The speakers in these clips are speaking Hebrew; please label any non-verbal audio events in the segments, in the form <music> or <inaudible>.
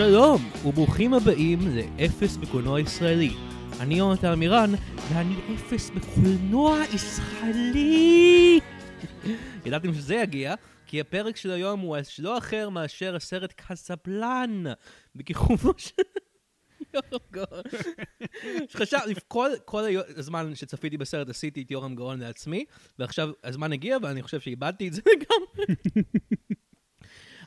שלום, וברוכים הבאים לאפס בקולנוע ישראלי. אני יונתן אמירן, ואני אפס בקולנוע ישראלי! <laughs> ידעתם שזה יגיע, כי הפרק של היום הוא לא אחר מאשר הסרט קסבלן, בכיכובו של... יורם גאון. שחשב, כל, כל הזמן שצפיתי בסרט עשיתי את יורם גאון לעצמי, ועכשיו הזמן הגיע ואני חושב שאיבדתי את זה לגמרי. <laughs>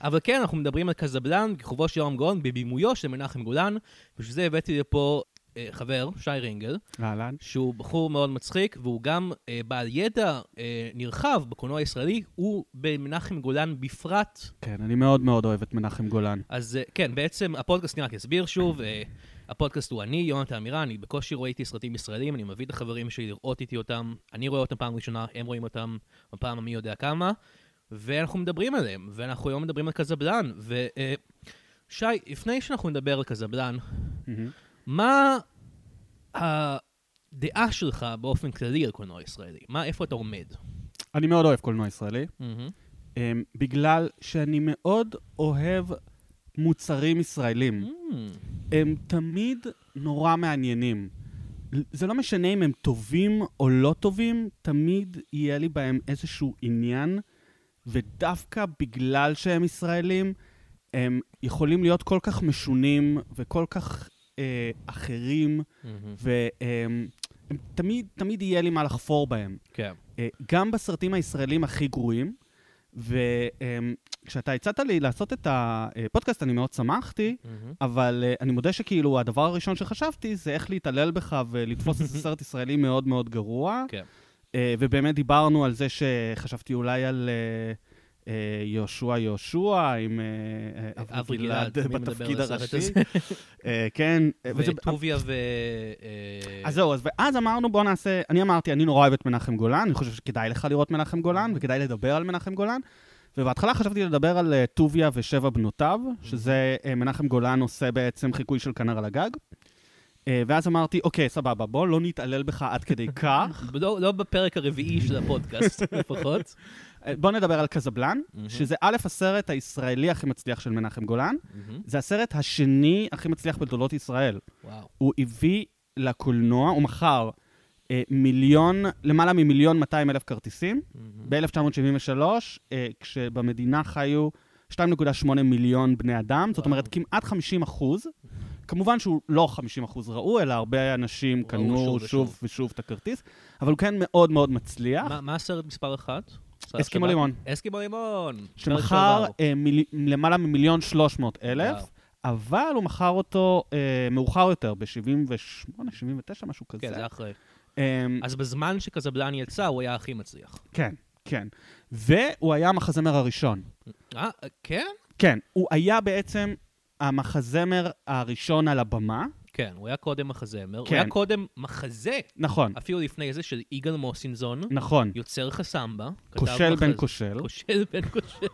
אבל כן, אנחנו מדברים על קזבלן, כיכובו של יורם גאון, בבימויו של מנחם גולן, בשביל זה הבאתי לפה אה, חבר, שי רינגל, אהלן. שהוא בחור מאוד מצחיק, והוא גם אה, בעל ידע אה, נרחב בקולנוע הישראלי, הוא במנחם גולן בפרט. כן, אני מאוד מאוד אוהב את מנחם גולן. אז אה, כן, בעצם הפודקאסט, אני רק אסביר שוב, אה, הפודקאסט הוא אני, יונתן אמירה, אני בקושי רואה איתי סרטים ישראלים, אני מביא את החברים שלי לראות איתי אותם, אני רואה אותם פעם ראשונה, הם רואים אותם בפעם המי יודע כמה. ואנחנו מדברים עליהם, ואנחנו היום מדברים על קזבלן. ושי, אה, לפני שאנחנו נדבר על קזבלן, מה הדעה שלך באופן כללי על קולנוע ישראלי? מה, איפה אתה עומד? אני מאוד אוהב קולנוע ישראלי, um, בגלל שאני מאוד אוהב מוצרים ישראלים. הם תמיד נורא מעניינים. זה לא משנה אם הם טובים או לא טובים, תמיד יהיה לי בהם איזשהו עניין. ודווקא בגלל שהם ישראלים, הם יכולים להיות כל כך משונים וכל כך אה, אחרים, mm-hmm. והם תמיד, תמיד יהיה לי מה לחפור בהם. כן. אה, גם בסרטים הישראלים הכי גרועים, וכשאתה הצעת לי לעשות את הפודקאסט, אני מאוד שמחתי, mm-hmm. אבל uh, אני מודה שכאילו הדבר הראשון שחשבתי זה איך להתעלל בך ולתפוס איזה <laughs> סרט ישראלי מאוד מאוד גרוע. כן. אה, ובאמת דיברנו על זה שחשבתי אולי על אה, אה, יהושע יהושע עם אברי גלעד בתפקיד הראשי. כן. וטוביה ו... אז זהו, ואז אמרנו בוא נעשה, אני אמרתי, אני נורא אוהב את מנחם גולן, אני חושב שכדאי לך לראות מנחם גולן, וכדאי לדבר על מנחם גולן. ובהתחלה חשבתי לדבר על טוביה ושבע בנותיו, שזה מנחם גולן עושה בעצם חיקוי של כנר על הגג. אה, ואז אמרתי, אוקיי, סבבה, בוא לא נתעלל בך עד כדי <laughs> כך. לא, לא בפרק הרביעי של הפודקאסט, <laughs> לפחות. אה, בוא נדבר על קזבלן, שזה א', הסרט הישראלי הכי מצליח של מנחם גולן. זה הסרט השני הכי מצליח בתולדות ישראל. וואו. הוא הביא לקולנוע, הוא מכר אה, מיליון, למעלה ממיליון 200 אלף כרטיסים. ב-1973, כשבמדינה חיו 2.8 מיליון בני אדם, זאת אומרת כמעט 50 אחוז. כמובן שהוא לא 50% ראו, אלא הרבה אנשים קנו שוב, שוב, שוב ושוב את הכרטיס, אבל הוא כן מאוד מאוד מצליח. מה, מה הסרט מספר אחת? אסקימו לימון. אסקימו לימון. שמכר אה, מיל, למעלה ממיליון שלוש מאות אלף, אבל הוא מכר אותו אה, מאוחר יותר, ב-78, 79, משהו כזה. כן, זה אחרי. אה, אז בזמן שקזבלן יצא, הוא היה הכי מצליח. כן, כן. והוא היה המחזמר הראשון. אה, כן? כן, הוא היה בעצם המחזמר הראשון על הבמה. כן, הוא היה קודם מחזמר. כן. הוא היה קודם מחזה. נכון. אפילו לפני זה של יגאל מוסינזון. נכון. יוצר חסמבה. כושל בן כושל. כושל בן כושל.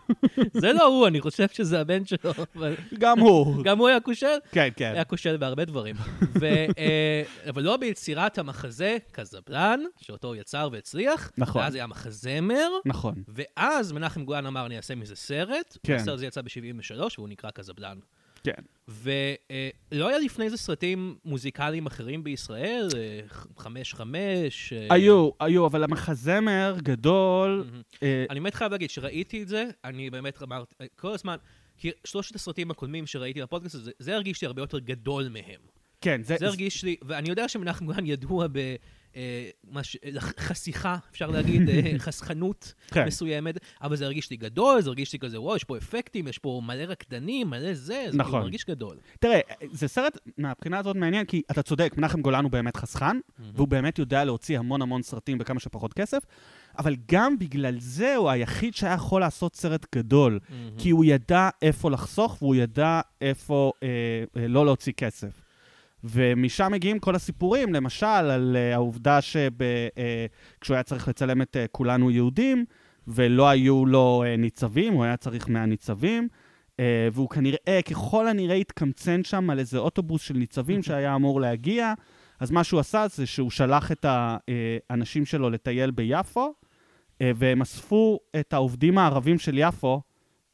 <laughs> זה לא הוא, אני חושב שזה הבן שלו. אבל... גם הוא. <laughs> גם הוא היה כושל? כן, כן. היה כושל בהרבה דברים. ו, אה, אבל לא ביצירת המחזה קזבלן, שאותו הוא יצר והצליח. נכון. ואז היה מחזמר. נכון. ואז מנחם גולן אמר, אני אעשה מזה סרט. כן. הסרט הזה יצא ב-73, והוא נקרא קזבלן. כן. ולא היה לפני איזה סרטים מוזיקליים אחרים בישראל? אה, חמש חמש? אה, היו, היו, אבל המחזמר גדול. אה, אני באמת חייב להגיד, שראיתי את זה, אני באמת אמרתי, כל הזמן, כי שלושת הסרטים הקודמים שראיתי בפודקאסט הזה, זה הרגיש לי הרבה יותר גדול מהם. כן, זה... זה הרגיש לי, ואני יודע שמנחם גולן ידוע ב... אה, מש... חשיכה, אפשר להגיד, אה, <laughs> חסכנות כן. מסוימת, אבל זה הרגיש לי גדול, זה הרגיש לי כזה, וואו, יש פה אפקטים, יש פה מלא רקדנים, מלא זה, זה כאילו נכון. מרגיש גדול. תראה, זה סרט מהבחינה הזאת מעניין, כי אתה צודק, מנחם גולן הוא באמת חסכן, mm-hmm. והוא באמת יודע להוציא המון המון סרטים בכמה שפחות כסף, אבל גם בגלל זה הוא היחיד שהיה יכול לעשות סרט גדול, mm-hmm. כי הוא ידע איפה לחסוך והוא ידע איפה אה, אה, לא להוציא כסף. ומשם מגיעים כל הסיפורים, למשל, על uh, העובדה שכשהוא uh, היה צריך לצלם את uh, כולנו יהודים, ולא היו לו uh, ניצבים, הוא היה צריך 100 ניצבים, uh, והוא כנראה, ככל הנראה התקמצן שם על איזה אוטובוס של ניצבים שהיה אמור להגיע, אז מה שהוא עשה זה שהוא שלח את האנשים שלו לטייל ביפו, והם אספו את העובדים הערבים של יפו,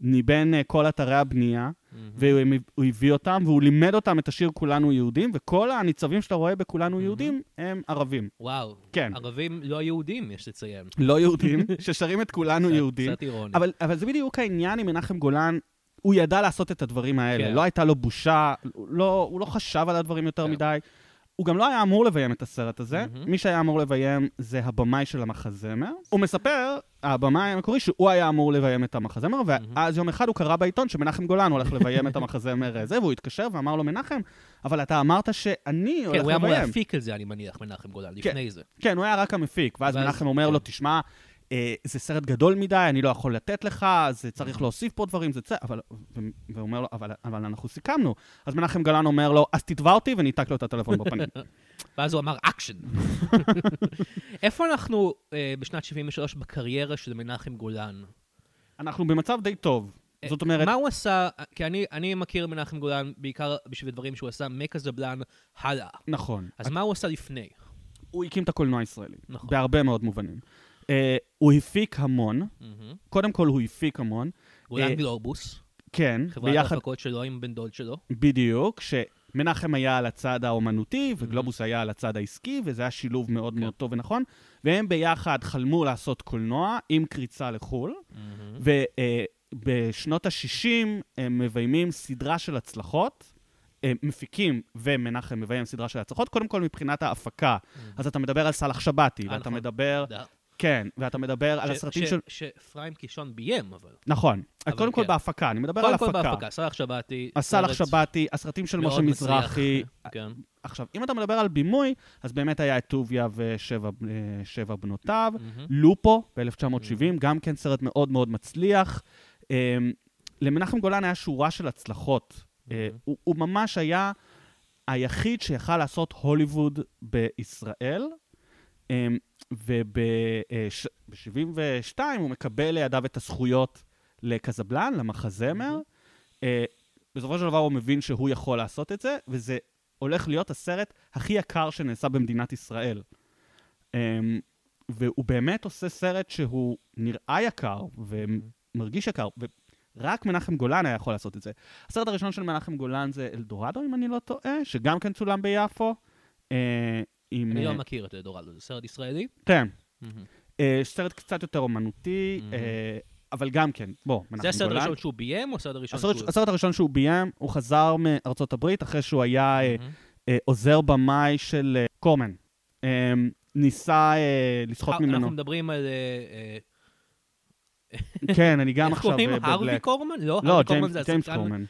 מבין אה, כל אתרי הבנייה. והוא הביא אותם, והוא לימד אותם את השיר כולנו יהודים, וכל הניצבים שאתה רואה בכולנו יהודים הם ערבים. וואו. כן. ערבים לא יהודים, יש לציין. לא יהודים, <laughs> ששרים את כולנו יהודים. קצת אירוני. אבל, אבל זה בדיוק העניין עם מנחם גולן. הוא ידע לעשות את הדברים האלה, כן. לא הייתה לו בושה, לא, הוא לא חשב על הדברים יותר כן. מדי. הוא גם לא היה אמור לביים את הסרט הזה, מהמם. מי שהיה אמור לביים זה הבמאי של המחזמר. הוא מספר, הבמאי המקורי, שהוא היה אמור לביים את המחזמר, ואז יום אחד הוא קרא בעיתון שמנחם גולן הולך לביים את המחזמר הזה, והוא התקשר ואמר לו, מנחם, אבל אתה אמרת שאני כן, הולך הוא היה אמור לביים. להפיק את זה, אני מניח, מנחם גולן, לפני זה. כן, הוא היה רק המפיק, ואז ואז- מנחם אומר לו, כן. תשמע, אה, זה סרט גדול מדי, אני לא יכול לתת לך, זה צריך להוסיף פה דברים, זה צ... אבל... והוא אומר לו, אבל, אבל אנחנו סיכמנו. אז מנחם גלן אומר לו, אז תתבע אותי, וניתק לו את הטלפון בפנים. <laughs> ואז הוא אמר אקשן. <laughs> איפה אנחנו אה, בשנת 73 בקריירה של מנחם גולן? אנחנו במצב די טוב. זאת אומרת, אה, מה הוא עשה? כי אני, אני מכיר מנחם גולן בעיקר בשביל דברים שהוא עשה מקזבלן הלאה. נכון. אז מה הוא עשה לפני? הוא הקים את הקולנוע הישראלי, נכון. בהרבה מאוד מובנים. אה, הוא הפיק המון, מהמם. קודם כל הוא הפיק המון, גולן אה, גלובוס, כן, חברת ביחד, ההפקות שלו עם בן דוד שלו. בדיוק, שמנחם היה על הצד האומנותי, וגלובוס היה על הצד העסקי, וזה היה שילוב מאוד כן. מאוד טוב ונכון, והם ביחד חלמו לעשות קולנוע עם קריצה לחו"ל, מהמם. ובשנות ה-60 הם מביימים סדרה של הצלחות. הם מפיקים ומנחם מביים סדרה של הצלחות, קודם כל מבחינת ההפקה. אז אתה מדבר על סאלח שבתי, אה, ואתה נכון. מדבר. כן, ואתה מדבר על הסרטים של... שאפרים קישון ביים, אבל. נכון. קודם כל כן. בהפקה, אני מדבר על קודם כל הפקה. בהפקה, סאלח שבתי. הסאלח סרט שבתי, הסרטים של משה. מזרחי. <laughs> כן. עכשיו, אם אתה מדבר על בימוי, אז באמת היה את טוביה ושבע אה, בנותיו. לופו ב-1970, גם כן סרט מאוד מאוד מצליח. אה, למנחם גולן היה שורה של הצלחות. אה. הוא, ממש היה היחיד שיכל לעשות הוליווד בישראל, וב-72 הוא מקבל לידיו את הזכויות לקזבלן, למחזמר. אה, בסופו של דבר הוא מבין שהוא יכול לעשות את זה, וזה הולך להיות הסרט הכי יקר שנעשה במדינת ישראל. אמ, והוא באמת עושה סרט שהוא נראה יקר ומרגיש יקר, ורק מנחם גולן היה יכול לעשות את זה. הסרט הראשון של מנחם גולן זה אלדורדו, אם אני לא טועה, שגם כן צולם ביפו. אה, עם... אני אה, לא מכיר את דורלו, זה סרט ישראלי? כן. אה, סרט קצת יותר אומנותי. אה, אבל גם כן, בוא, מנחם גולן. זה הסרט הראשון שהוא ביים, או הסרט הראשון שהוא... הסרט הראשון שהוא ביים, הוא חזר מארצות הברית אחרי שהוא היה אה. אה, עוזר במאי של אה, קורמן. אה, ניסה אה, לסחוט אנחנו ממנו. מדברים על... אה, כן, אני אה, גם איך עכשיו קוראים אה? הרווי בבלק. קורמן? לא, לא, הרווי קורמן ג'יימס- זה ג'יימס קורמן.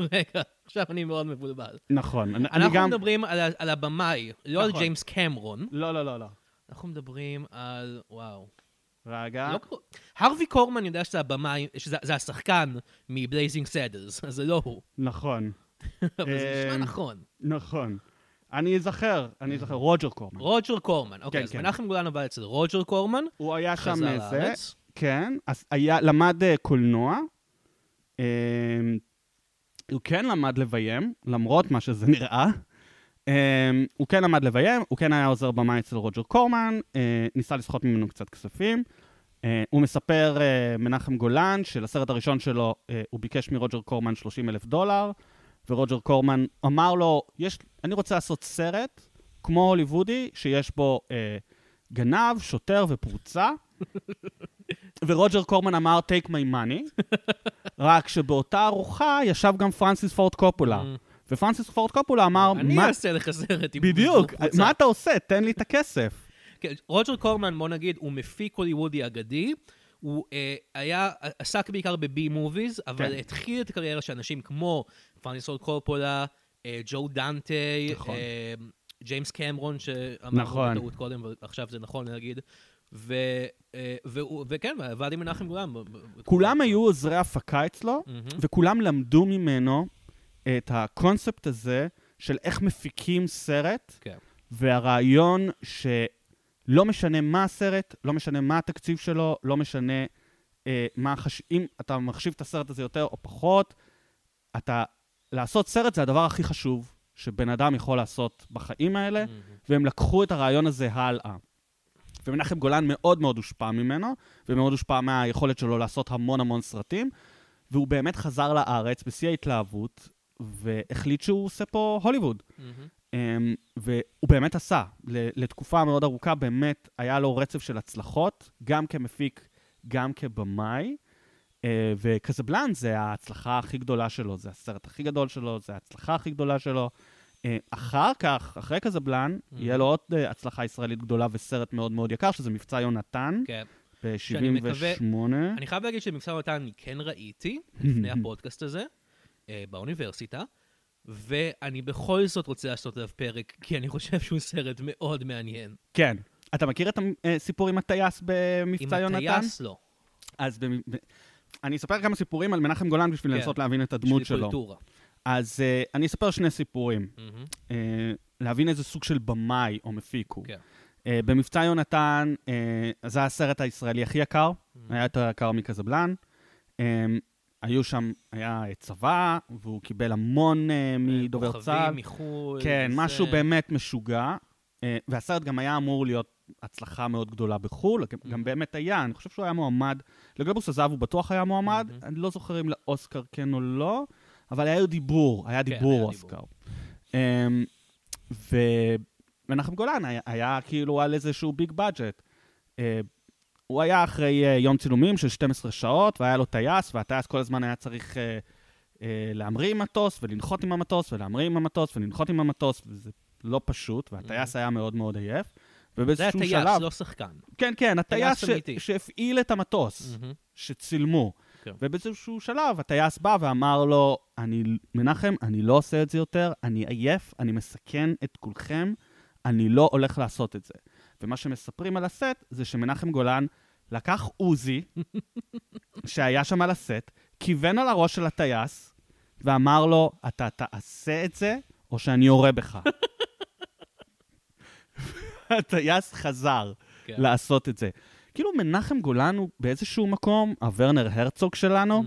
רגע, עכשיו אני מאוד מבולבל. נכון. אני- אנחנו גם... מדברים על על הבמאי, לא על נכון. ג'יימס קמרון. לא, לא, לא, לא. אנחנו מדברים על... וואו. רגע. לא קור- הרווי קורמן יודע שזה הבמאי, שזה זה השחקן מ Blazing Saddles, אז זה לא הוא. נכון, <laughs> אבל זה אה, נשמע נכון. נכון. אני אזכר, אני אזכר, רוג'ר קורמן. רוג'ר קורמן. אוקיי, כן, אז כן. מנחם גולן עבד אצל רוג'ר קורמן, הוא היה שם חזר זה, לארץ. כן, למד אה, קולנוע. הוא כן למד לביים, למרות מה שזה נראה. אה, הוא כן למד לביים, הוא כן היה עוזר במאי אצל רוג'ר קורמן, אה, ניסה לסחוט ממנו קצת כספים. אה, הוא מספר, אה, מנחם גולן, שלסרט הראשון שלו אה, הוא ביקש מרוג'ר קורמן 30 אלף דולר, ורוג'ר קורמן אמר לו, יש, אני רוצה לעשות סרט כמו הוליוודי, שיש בו אה, גנב, שוטר ופרוצה. <laughs> ורוג'ר קורמן אמר, take my money, רק שבאותה ארוחה ישב גם פרנסיס פורד קופולה. Mm. ופרנסיס פורד קופולה אמר, אני מה... אעשה לך סרט עם בדיוק, קבוצה." מה אתה עושה? תן לי את הכסף. כן, רוג'ר קורמן, בוא נגיד, הוא מפיק הוליוודי אגדי. הוא אה, היה, עסק בעיקר ב B movies, אבל כן. התחיל את הקריירה של אנשים כמו פרנסיס פורד קופולה, אה, ג'ו דנטה, נכון. אה, ג'יימס קמרון, שאמרנו נכון. בטעות קודם, ועכשיו זה נכון להגיד. ו, אה, והוא- וכן, ועבד עם מנחם ב- כולם היו עוזרי הפקה אצלו, מהמם. וכולם למדו ממנו את הקונספט הזה של איך מפיקים סרט, כן. והרעיון שלא משנה מה הסרט, לא משנה מה התקציב שלו, לא משנה אה, מה החש... אם אתה מחשיב את הסרט הזה יותר או פחות, אתה... לעשות סרט זה הדבר הכי חשוב שבן אדם יכול לעשות בחיים האלה, מהמם. והם לקחו את הרעיון הזה הלאה. ומנחם גולן מאוד מאוד הושפע ממנו, ומאוד הושפע מהיכולת שלו לעשות המון המון סרטים. והוא באמת חזר לארץ בשיא ההתלהבות, והחליט שהוא עושה פה הוליווד. אמ, והוא באמת עשה. לתקופה מאוד ארוכה באמת היה לו רצף של הצלחות, גם כמפיק, גם כבמאי. אה, וקזבלן זה ההצלחה הכי גדולה שלו, זה הסרט הכי גדול שלו, זה ההצלחה הכי גדולה שלו. אה, אחר כך, אחרי קזבלן, Mhm. יהיה לו עוד אה, הצלחה ישראלית גדולה וסרט מאוד מאוד יקר, שזה מבצע יונתן, כן. ב-78. אני חייב להגיד שמקצר אותן אני כן ראיתי, <laughs> לפני הפודקאסט הזה, באוניברסיטה, ואני בכל זאת רוצה לעשות עליו פרק, כי אני חושב שהוא סרט מאוד מעניין. כן. אתה מכיר את הסיפור עם הטייס במבצע עם יונתן? הטייס לא. אז במ- אני אספר כמה סיפורים על מנחם גולן בשביל כן. לנסות להבין את הדמות שלו. קולטורה. אז uh, אני אספר שני סיפורים, מהמם. uh, להבין איזה סוג של במאי או מפיק הוא. כן. Uh, במבצע יונתן, uh, זה הסרט הישראלי הכי יקר, מהמם. היה יותר יקר מקזבלן. Um, היו שם, היה צבא, והוא קיבל המון uh, מדובר צה"ל. כוכבים מחו"ל. כן, וזה. משהו באמת משוגע. אה, והסרט גם היה אמור להיות הצלחה מאוד גדולה בחו"ל, גם- גם. באמת היה, אני חושב שהוא היה מועמד, לגלובוס הזהב הוא בטוח היה מועמד, Mhm. אני לא זוכר אם לאוסקר כן או לא, אבל היה דיבור, היה כן, דיבור היה אוסקר. אמ, ומנחם גולן היה, היה כאילו על איזשהו ביג בדג'ט. הוא היה אחרי אה, יום צילומים של 12 שעות, והיה לו טייס, והטייס כל הזמן היה צריך אה, להמריא עם מטוס, ולנחות עם המטוס, ולהמריא עם המטוס, ולנחות עם המטוס, וזה לא פשוט, והטייס היה מאוד מאוד עייף. זה ובאיזשהו שלב... לא שחקן. כן, כן, הטייס. ש... שהפעיל את המטוס, מהמם. שצילמו. כן. ובאיזשהו שלב הטייס בא ואמר לו, אני, מנחם, אני לא עושה את זה יותר, אני עייף, אני מסכן את כולכם, אני לא הולך לעשות את זה. ומה שמספרים על הסט זה שמנחם גולן לקח עוזי, <laughs> שהיה שם על הסט, כיוון על הראש של הטייס, ואמר לו, אתה תעשה את זה, או שאני יורה בך. <laughs> הטייס חזר כן. לעשות את זה. כאילו מנחם גולן הוא באיזשהו מקום, הוורנר הרצוג שלנו.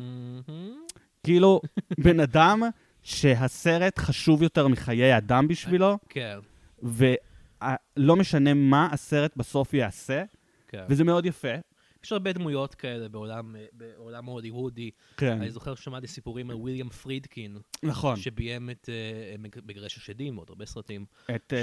כאילו בן אדם שהסרט חשוב יותר מחיי אדם בשבילו, כן, ולא משנה מה הסרט בסוף יעשה, כן. וזה מאוד יפה. יש הרבה דמויות כאלה בעולם, אה, בעולם ההוליוודי. כן, אני זוכר ששמעתי סיפורים על וויליאם פרידקין, נכון. שביים את מג- מגרש השדים ועוד הרבה סרטים. את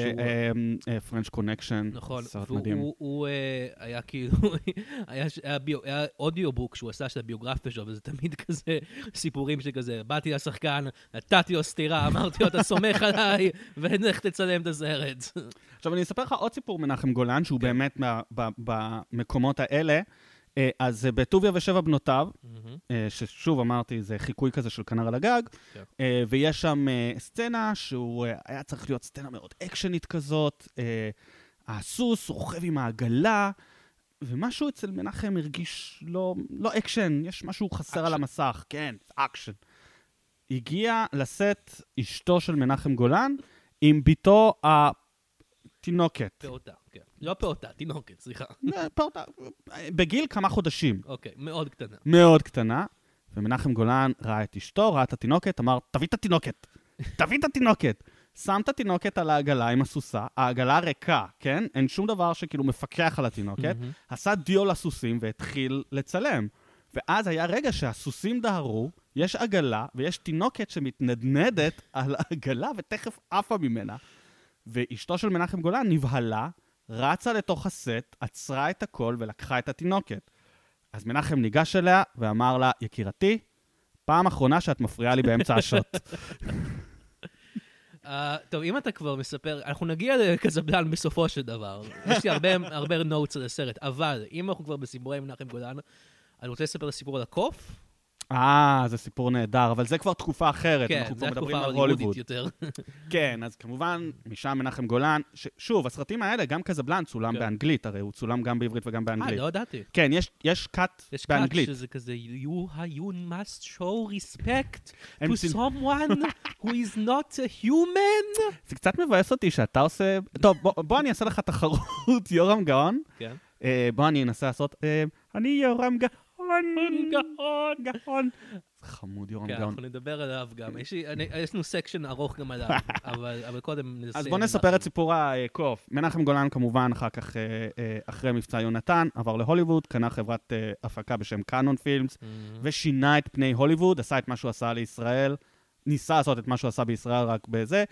French Connection, נכון, סרט והוא מדהים. הוא, הוא, אה, היה כאילו, <laughs> היה, היה, ביו, היה אודיובוק שהוא עשה של הביוגרפיה שלו, וזה תמיד כזה <laughs> סיפורים שכזה, באתי לשחקן, נתתי לו סטירה, אמרתי לו, אתה סומך <laughs> עליי, ולך תצלם את הסרט. עכשיו אני אספר לך עוד סיפור מנחם גולן, שהוא כן. באמת במקומות האלה. אה, אז אה, בטוביה ושבע בנותיו, אה, ששוב אמרתי, זה חיקוי כזה של כנר על הגג, כן. ויש שם סצנה שהוא היה צריך להיות סצנה מאוד אקשנית כזאת, הסוס רוכב עם העגלה, ומשהו אצל מנחם הרגיש לא, לא אקשן, יש משהו חסר על אקשן. המסך, כן, אקשן. הגיעה לסט אשתו של מנחם גולן עם בתו התינוקת. פעוטה, כן. לא פעוטה, תינוקת, סליחה. אה, פעוטה, בגיל כמה חודשים. אוקיי, מאוד קטנה. מאוד קטנה, ומנחם גולן ראה את אשתו, ראה את התינוקת, אמר, תביא את התינוקת, תביא את התינוקת. שם את התינוקת על העגלה עם הסוסה, העגלה ריקה, כן? אין שום דבר שכאילו מפקח על התינוקת. עשה דיו לסוסים והתחיל לצלם. ואז היה רגע שהסוסים דהרו, יש עגלה ויש תינוקת שמתנדנדת על העגלה ותכף עפה ממנה. ואשתו של מנחם גולן נבהלה, רצה לתוך הסט, עצרה את הכל ולקחה את התינוקת. אז מנחם ניגש אליה ואמר לה, יקירתי, פעם אחרונה שאת מפריעה לי באמצע השוט. <laughs> אה, טוב, אם אתה כבר מספר, אנחנו נגיע לקזבלן בסופו של דבר. יש לי הרבה, הרבה נוטס על הסרט, אבל אם אנחנו כבר בסיפורי מנחם גולן, אני רוצה לספר סיפור על הקוף. אה, זה סיפור נהדר, אבל זה כבר תקופה אחרת, כן, אנחנו זו כבר מדברים התקופה על ההוליוודית הוליווד. יותר. <laughs> כן, אז כמובן, משם מנחם גולן, ששוב, הסרטים האלה, גם קזבלן צולם כן. באנגלית, הרי הוא צולם גם בעברית וגם אה, באנגלית. לא ידעתי. כן, יש, יש קאט יש באנגלית. קאט שזה כזה, you, you must show respect to someone who is <laughs> not a human. זה קצת מבאס אותי שאתה עושה... טוב, בוא, בוא אני אעשה לך תחרות, <laughs> יורם גאון. כן. אה, בוא אני אנסה לעשות... אה, אני יורם גאון. גאון. גאון. חמוד, יורם כן, גאון. אנחנו נדבר עליו גם. יש לנו section ארוך גם עליו, <laughs> אבל אבל קודם נסיים. אז בואו נספר. את סיפור הקוף. מנחם גולן כמובן, אחר כך, אה, אה, אחרי מבצע יונתן, עבר להוליווד, קנה חברת אה, הפקה בשם קאנון פילמס, Mhm. ושינה את פני הוליווד, עשה את מה שהוא עשה לישראל, ניסה לעשות את מה שהוא עשה בישראל רק בזה.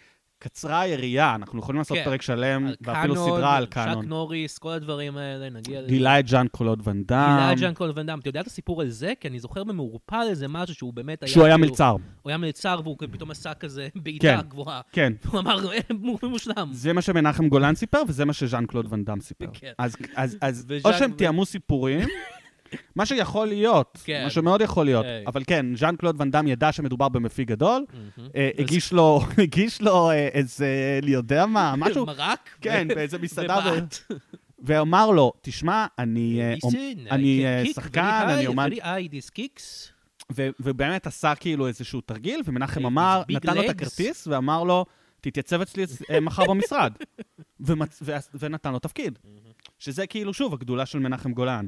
קצרה היריעה, אנחנו יכולים לעשות כן. פרק שלם, ואפילו קאנון, סדרה על שק קאנון. נוריס, כל הדברים האלה, נגיע לזה. גילה את ז'אן ואן גילה דאם, את ז'אן קול ונדאם. אתה יודע את הסיפור על זה? כי אני זוכר במעורפל איזה משהו שהוא באמת היה... שהוא היה כאילו- מלצר. הוא היה מלצר והוא פתאום עשה כזה <laughs> כן. בעיטה גבוהה. כן, הוא אמר, "אה, מושלם. זה מה שמנחם גולן סיפר, וזה מה שז'אן קלוד ואן דאם סיפר. כן. אז, אז, אז וז'אן- או שהם תיאמו סיפורים, <laughs> מה שיכול להיות, כן. מה שמאוד יכול להיות, היי. אבל כן, ז'אן קלוד ואן דאם ידע שמדובר במפיק גדול, מהמם. אה, הגיש לו, <laughs> הגיש לו אה, איזה, אני יודע מה, <laughs> משהו, מרק? כן, באיזה מסעדה. <laughs> ואמר לו, תשמע, אני אה, אני, אה, שחקן, אני אומן. ובאמת עשה כאילו איזשהו תרגיל, ומנחם אמר, נתן לו את. הכרטיס, ואמר לו, תתייצב אצלי אה, מחר במשרד. ונתן לו תפקיד. שזה כאילו, שוב, הגדולה של מנחם גולן.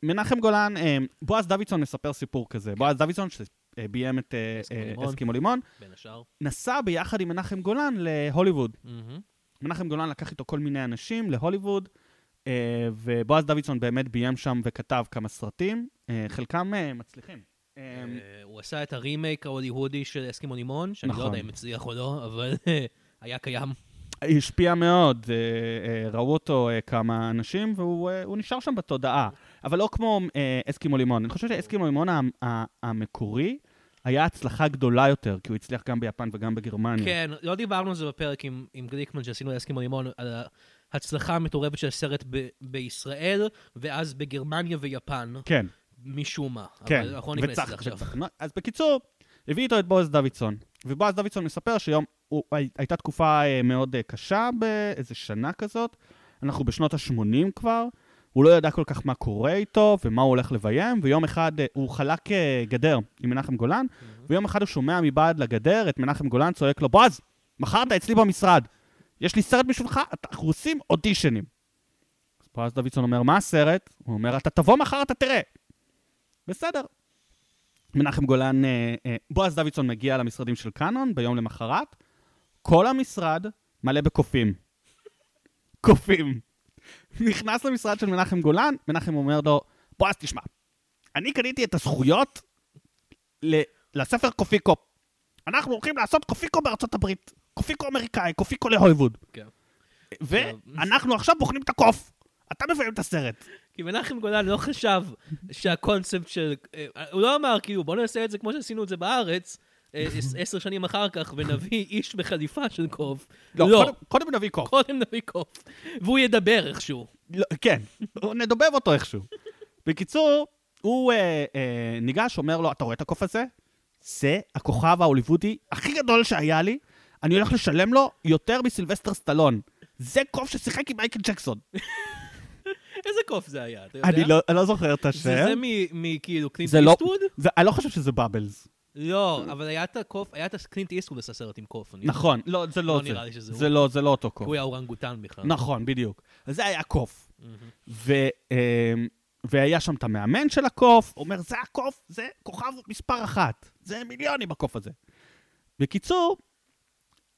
כן. מנחם גולן, אמ, בועז דוידסון מספר סיפור כזה. בועז דוידסון, שביים את אה, אסקימו אה, לימון. אסקימו לימון. נסע ביחד עם מנחם גולן להוליווד. מנחם גולן לקח איתו כל מיני אנשים להוליווד, אה, ובועז דוידסון באמת ביים שם וכתב כמה סרטים, אה, חלקם אה, מצליחים. אה, אה, הוא עשה את הרימייק ההוליוודי של אסקימו לימון, שאני לא נכון. יודע אם הצליח או לא, אבל אה, היה קיים. השפיע מאוד, אה, אה, ראו אותו אה, כמה אנשים, והוא אה, הוא נשאר שם בתודעה. אבל לא כמו אה, אסקימו לימון. אני חושב שאסקימו לימון המקורי היה הצלחה גדולה יותר, כי הוא הצליח גם ביפן וגם בגרמניה. כן, לא דיברנו על זה בפרק עם, עם גליקמן שעשינו לאסקימו לימון, על ההצלחה המטורפת של הסרט ב- בישראל, ואז בגרמניה ויפן, כן, משום מה. כן. אבל אנחנו לא ניכנס לזה עכשיו. וצח. אז בקיצור, הביא איתו את בועז דוידסון. ובועז דוידסון מספר שיום, הוא, הי- הייתה תקופה אה, מאוד אה, קשה באיזה שנה כזאת. אנחנו בשנות ה-80 כבר. הוא לא ידע כל כך מה קורה איתו ומה הוא הולך לביים, ויום אחד אה, הוא חלק אה, גדר עם מנחם גולן, ויום אחד הוא שומע מבעד לגדר את מנחם גולן צועק לו, בועז, מחר אתה אצלי במשרד. יש לי סרט בשבילך, אנחנו עושים אודישנים. אז בועז דוידסון אומר, מה הסרט? הוא אומר, אתה תבוא מחר, אתה תראה. בסדר. מנחם גולן, אה, אה, בועז דוידסון מגיע למשרדים של קאנון ביום למחרת, כל המשרד מלא בקופים. קופים. נכנס למשרד של מנחם גולן, מנחם אומר לו, בועז, תשמע, אני קניתי את הזכויות ל- לספר קופיקו. אנחנו הולכים לעשות קופיקו בארצות הברית. קופיקו אמריקאי, קופיקו להוליווד. כן. ואנחנו עכשיו בוחנים את הקוף. אתה מביים את הסרט. כי מנחם גולן לא חשב שהקונספט של... אה, הוא לא אמר, כאילו, בוא נעשה את זה כמו שעשינו את זה בארץ, <laughs> עשר שנים אחר כך, ונביא איש בחליפה של קוף. לא, לא. קודם, קודם נביא קוף. קודם נביא קוף. והוא ידבר איכשהו. לא, כן, נדובב אותו איכשהו. בקיצור, הוא אה, אה, ניגש, אומר לו, אתה רואה את הקוף הזה? זה הכוכב ההוליוודי הכי גדול שהיה לי, אני הולך לשלם לו יותר מסילבסטר סטלון. זה קוף ששיחק עם מייקל ג'קסון. <laughs> איזה קוף זה היה, אתה יודע? אני לא, אני לא זוכר את זה השם. זה מ- מכאילו קלינט זה לא- איסטווד? זה, אני לא חושב שזה בבלס. לא, אבל היה את הקוף, היה את קלינט איסטווד עשה סרט עם קוף. נכון, לא, זה לא לא זה. נראה לי שזה זה הוא. לא, זה לא אותו קוף. הוא היה אורנגוטן בכלל. נכון, בדיוק. אז זה היה קוף. אה, והיה שם את המאמן של הקוף, אומר, זה הקוף, זה כוכב מספר אחת. זה מיליונים הקוף הזה. בקיצור,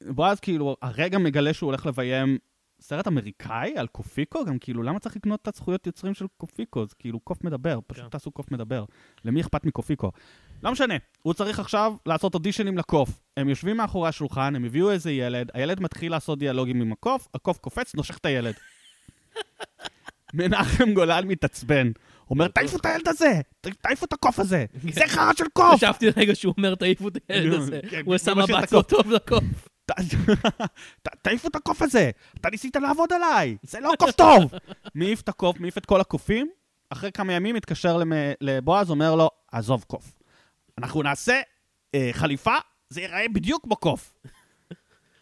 בועז כאילו הרגע מגלה שהוא הולך לביים סרט אמריקאי על קופיקו, גם כאילו, למה צריך לקנות את הזכויות יוצרים של קופיקו? זה כאילו קוף מדבר, פשוט כן. תעשו קוף מדבר. למי אכפת מקופיקו? לא משנה, הוא צריך עכשיו לעשות אודישנים לקוף. הם יושבים מאחורי השולחן, הם הביאו איזה ילד, הילד מתחיל לעשות דיאלוגים עם הקוף, הקוף קופץ, נושך את הילד. <laughs> מנחם גולן מתעצבן. אומר, תעיפו את הילד הזה! תעיפו את הקוף הזה! זה חרא של קוף! חשבתי לרגע שהוא אומר, תעיפו את הילד הזה. כן, הוא עשה משאיר את מבט לא. טוב לקוף. <laughs> תעיפו את הקוף הזה! אתה ניסית לעבוד עליי! זה לא קוף <laughs> טוב! מעיף את הקוף, מעיף את כל הקופים, אחרי כמה ימים מתקשר לבועז, אומר לו, עזוב קוף. אנחנו נעשה אה, חליפה, זה ייראה בדיוק כמו קוף.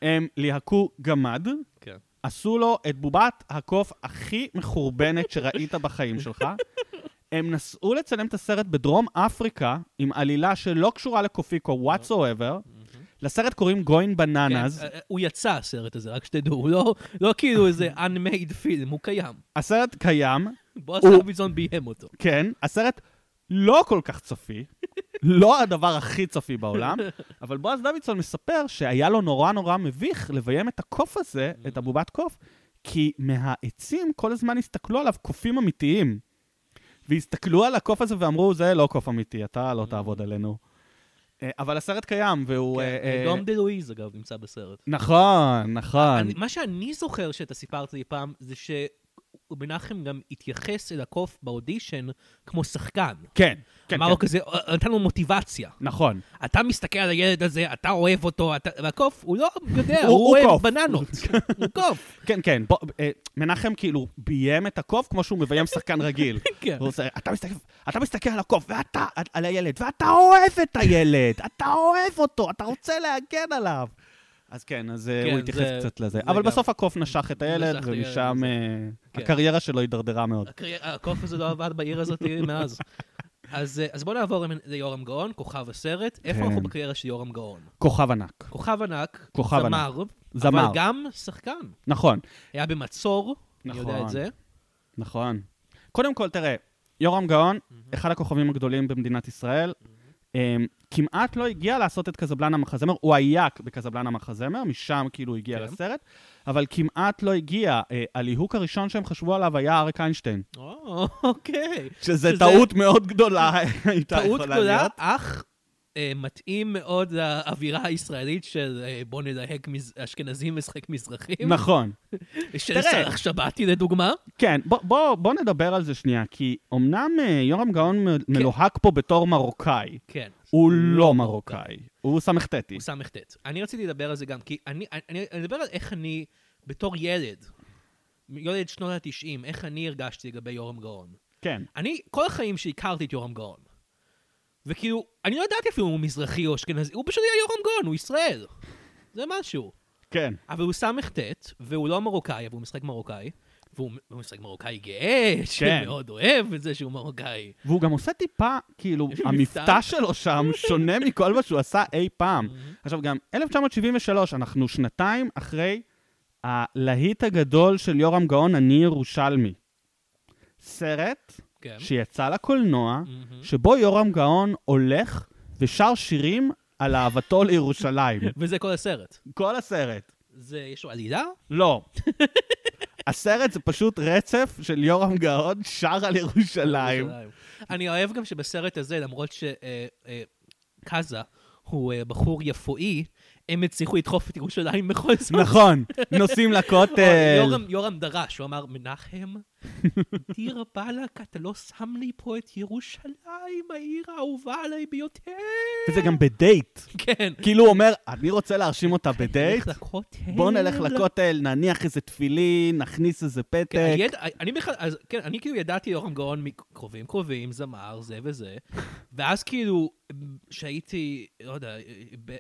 הם ליהקו גמד, כן. עשו לו את בובת הקוף הכי מחורבנת שראית בחיים שלך. הם נסעו לצלם את הסרט בדרום אפריקה, עם עלילה שלא קשורה לקופיקו whatsoever. לסרט קוראים גוין בננז. כן, אה, אה, הוא יצא הסרט הזה, רק שתדעו, הוא לא- לא כאילו איזה unmade film, הוא קיים. הסרט קיים, בועז דוידסון ביים אותו. כן, הסרט לא כל כך צפי. לא הדבר הכי צפי בעולם, אבל בועז דוידסון מספר שהיה לו נורא נורא מביך לביים את הקוף הזה, את הבובת קוף, כי מהעצים כל הזמן הסתכלו עליו קופים אמיתיים. והסתכלו על הקוף הזה ואמרו, זה לא קוף אמיתי, אתה לא תעבוד עלינו. אה, אבל הסרט קיים, והוא... אה, אה, דום דה לואיז, אגב, נמצא בסרט. נכון, נכון. מה שאני זוכר שאתה סיפרת לי פעם, זה שמנחם גם התייחס אל הקוף באודישן כמו שחקן. כן, כן, אמר כן, לו כזה, "אה, נתן לו מוטיבציה. נכון. אתה מסתכל על הילד הזה, אתה אוהב אותו, אתה... והקוף, הוא לא יודע, הוא- הוא הוא אוהב קוף. בננות. <laughs> הוא קוף. כן, כן. בוא, אה, מנחם כאילו ביים את הקוף כמו שהוא מביים שחקן רגיל. <laughs> כן. עושה, אתה מסתכל, אתה מסתכל על הקוף, ואתה, על הילד, ואתה אוהב את הילד, אתה אוהב אותו, אתה רוצה להגן עליו. אז כן, אז אה, כן, הוא התייחס זה- קצת לזה. זה אבל גם- בסוף הקוף נשך את הילד, נשך ומשם אה, כן. הקריירה שלו הידרדרה מאוד. הקרי- הקוף הזה לא עבד בעיר הזאת מאז. <laughs> אז, אה, אז בוא נעבור ליורם גאון, כוכב הסרט. איפה כן. אנחנו בקריירה של יורם גאון? כוכב ענק. כוכב ענק, כוכב זמר, זמר. אבל גם שחקן. נכון, היה במצור, אני יודע נכון. את זה. נכון. קודם כל, תראה, יורם גאון, אחד הכוכבים הגדולים במדינת ישראל, אמ, כמעט לא הגיע לעשות את קזבלנה מחזמר, הוא היה בקזבלנה מחזמר, משם כאילו הגיע כן. לסרט, אבל כמעט לא הגיע. אה, הליהוק הראשון שהם חשבו עליו היה אריק איינשטיין, או, אוקיי. שזה שזה- טעות מאוד גדולה <laughs> הייתה טעות יכולה גדולה, להיות. אך אה, מתאים מאוד לאווירה הישראלית של אה, בוא נלהק מז- אשכנזים משחק מזרחים. נכון. <laughs> של. סרח שבתי לדוגמה. כן, בוא, בוא, בוא נדבר על זה שנייה, כי אמנם אה, יורם גאון מ- מלוהק פה בתור מרוקאי, כן. הוא לא מרוקאי, הוא סמ"טי. הוא ס"ט. אני רציתי לדבר על זה גם, כי אני, אני, אני אדבר על איך אני, בתור ילד, ילד שנות ה-90, איך אני הרגשתי לגבי יורם גאון. כן, אני, כל החיים שהכרתי את יורם גאון. וכאילו, אני לא ידעתי אפילו אם הוא מזרחי או אשכנזי, הוא פשוט היה יורם גאון, הוא ישראל. זה משהו. כן. אבל הוא ס"ט, והוא לא מרוקאי, אבל הוא משחק מרוקאי. והוא הוא משחק מרוקאי גאה, כן. שמאוד אוהב את זה שהוא מרוקאי. והוא גם עושה טיפה, כאילו, המבטא מבטא. שלו שם שונה מכל מה שהוא עשה אי פעם. עכשיו, גם 1973, אנחנו שנתיים אחרי הלהיט הגדול של יורם גאון, אני ירושלמי. סרט כן. שיצא לקולנוע, מהמם. שבו יורם גאון הולך ושר שירים על אהבתו לירושלים. <laughs> וזה כל הסרט. כל הסרט. זה, יש לו עלילה? לא. הסרט זה פשוט רצף של יורם גאון שר על ירושלים. אני אוהב גם שבסרט הזה, למרות שקאזה הוא אה, בחור יפואי, הם הצליחו לדחוף את ירושלים בכל זאת. נכון, נוסעים <laughs> לכותל. יורם דרש, הוא אמר, מנחם, <laughs> דיר באלק, אתה לא שם לי פה את ירושלים, העיר האהובה עליי ביותר. וזה גם בדייט. כן. כאילו הוא אומר, אני רוצה להרשים אותה בדייט, נלך לכותל. בוא נלך לכותל, נניח איזה תפילין, נכניס איזה כן, פתק. אני בכלל, כן, אני כאילו ידעתי יורם גאון מקרובים קרובים, זמר, זה וזה, ואז כאילו, שהייתי, לא יודע,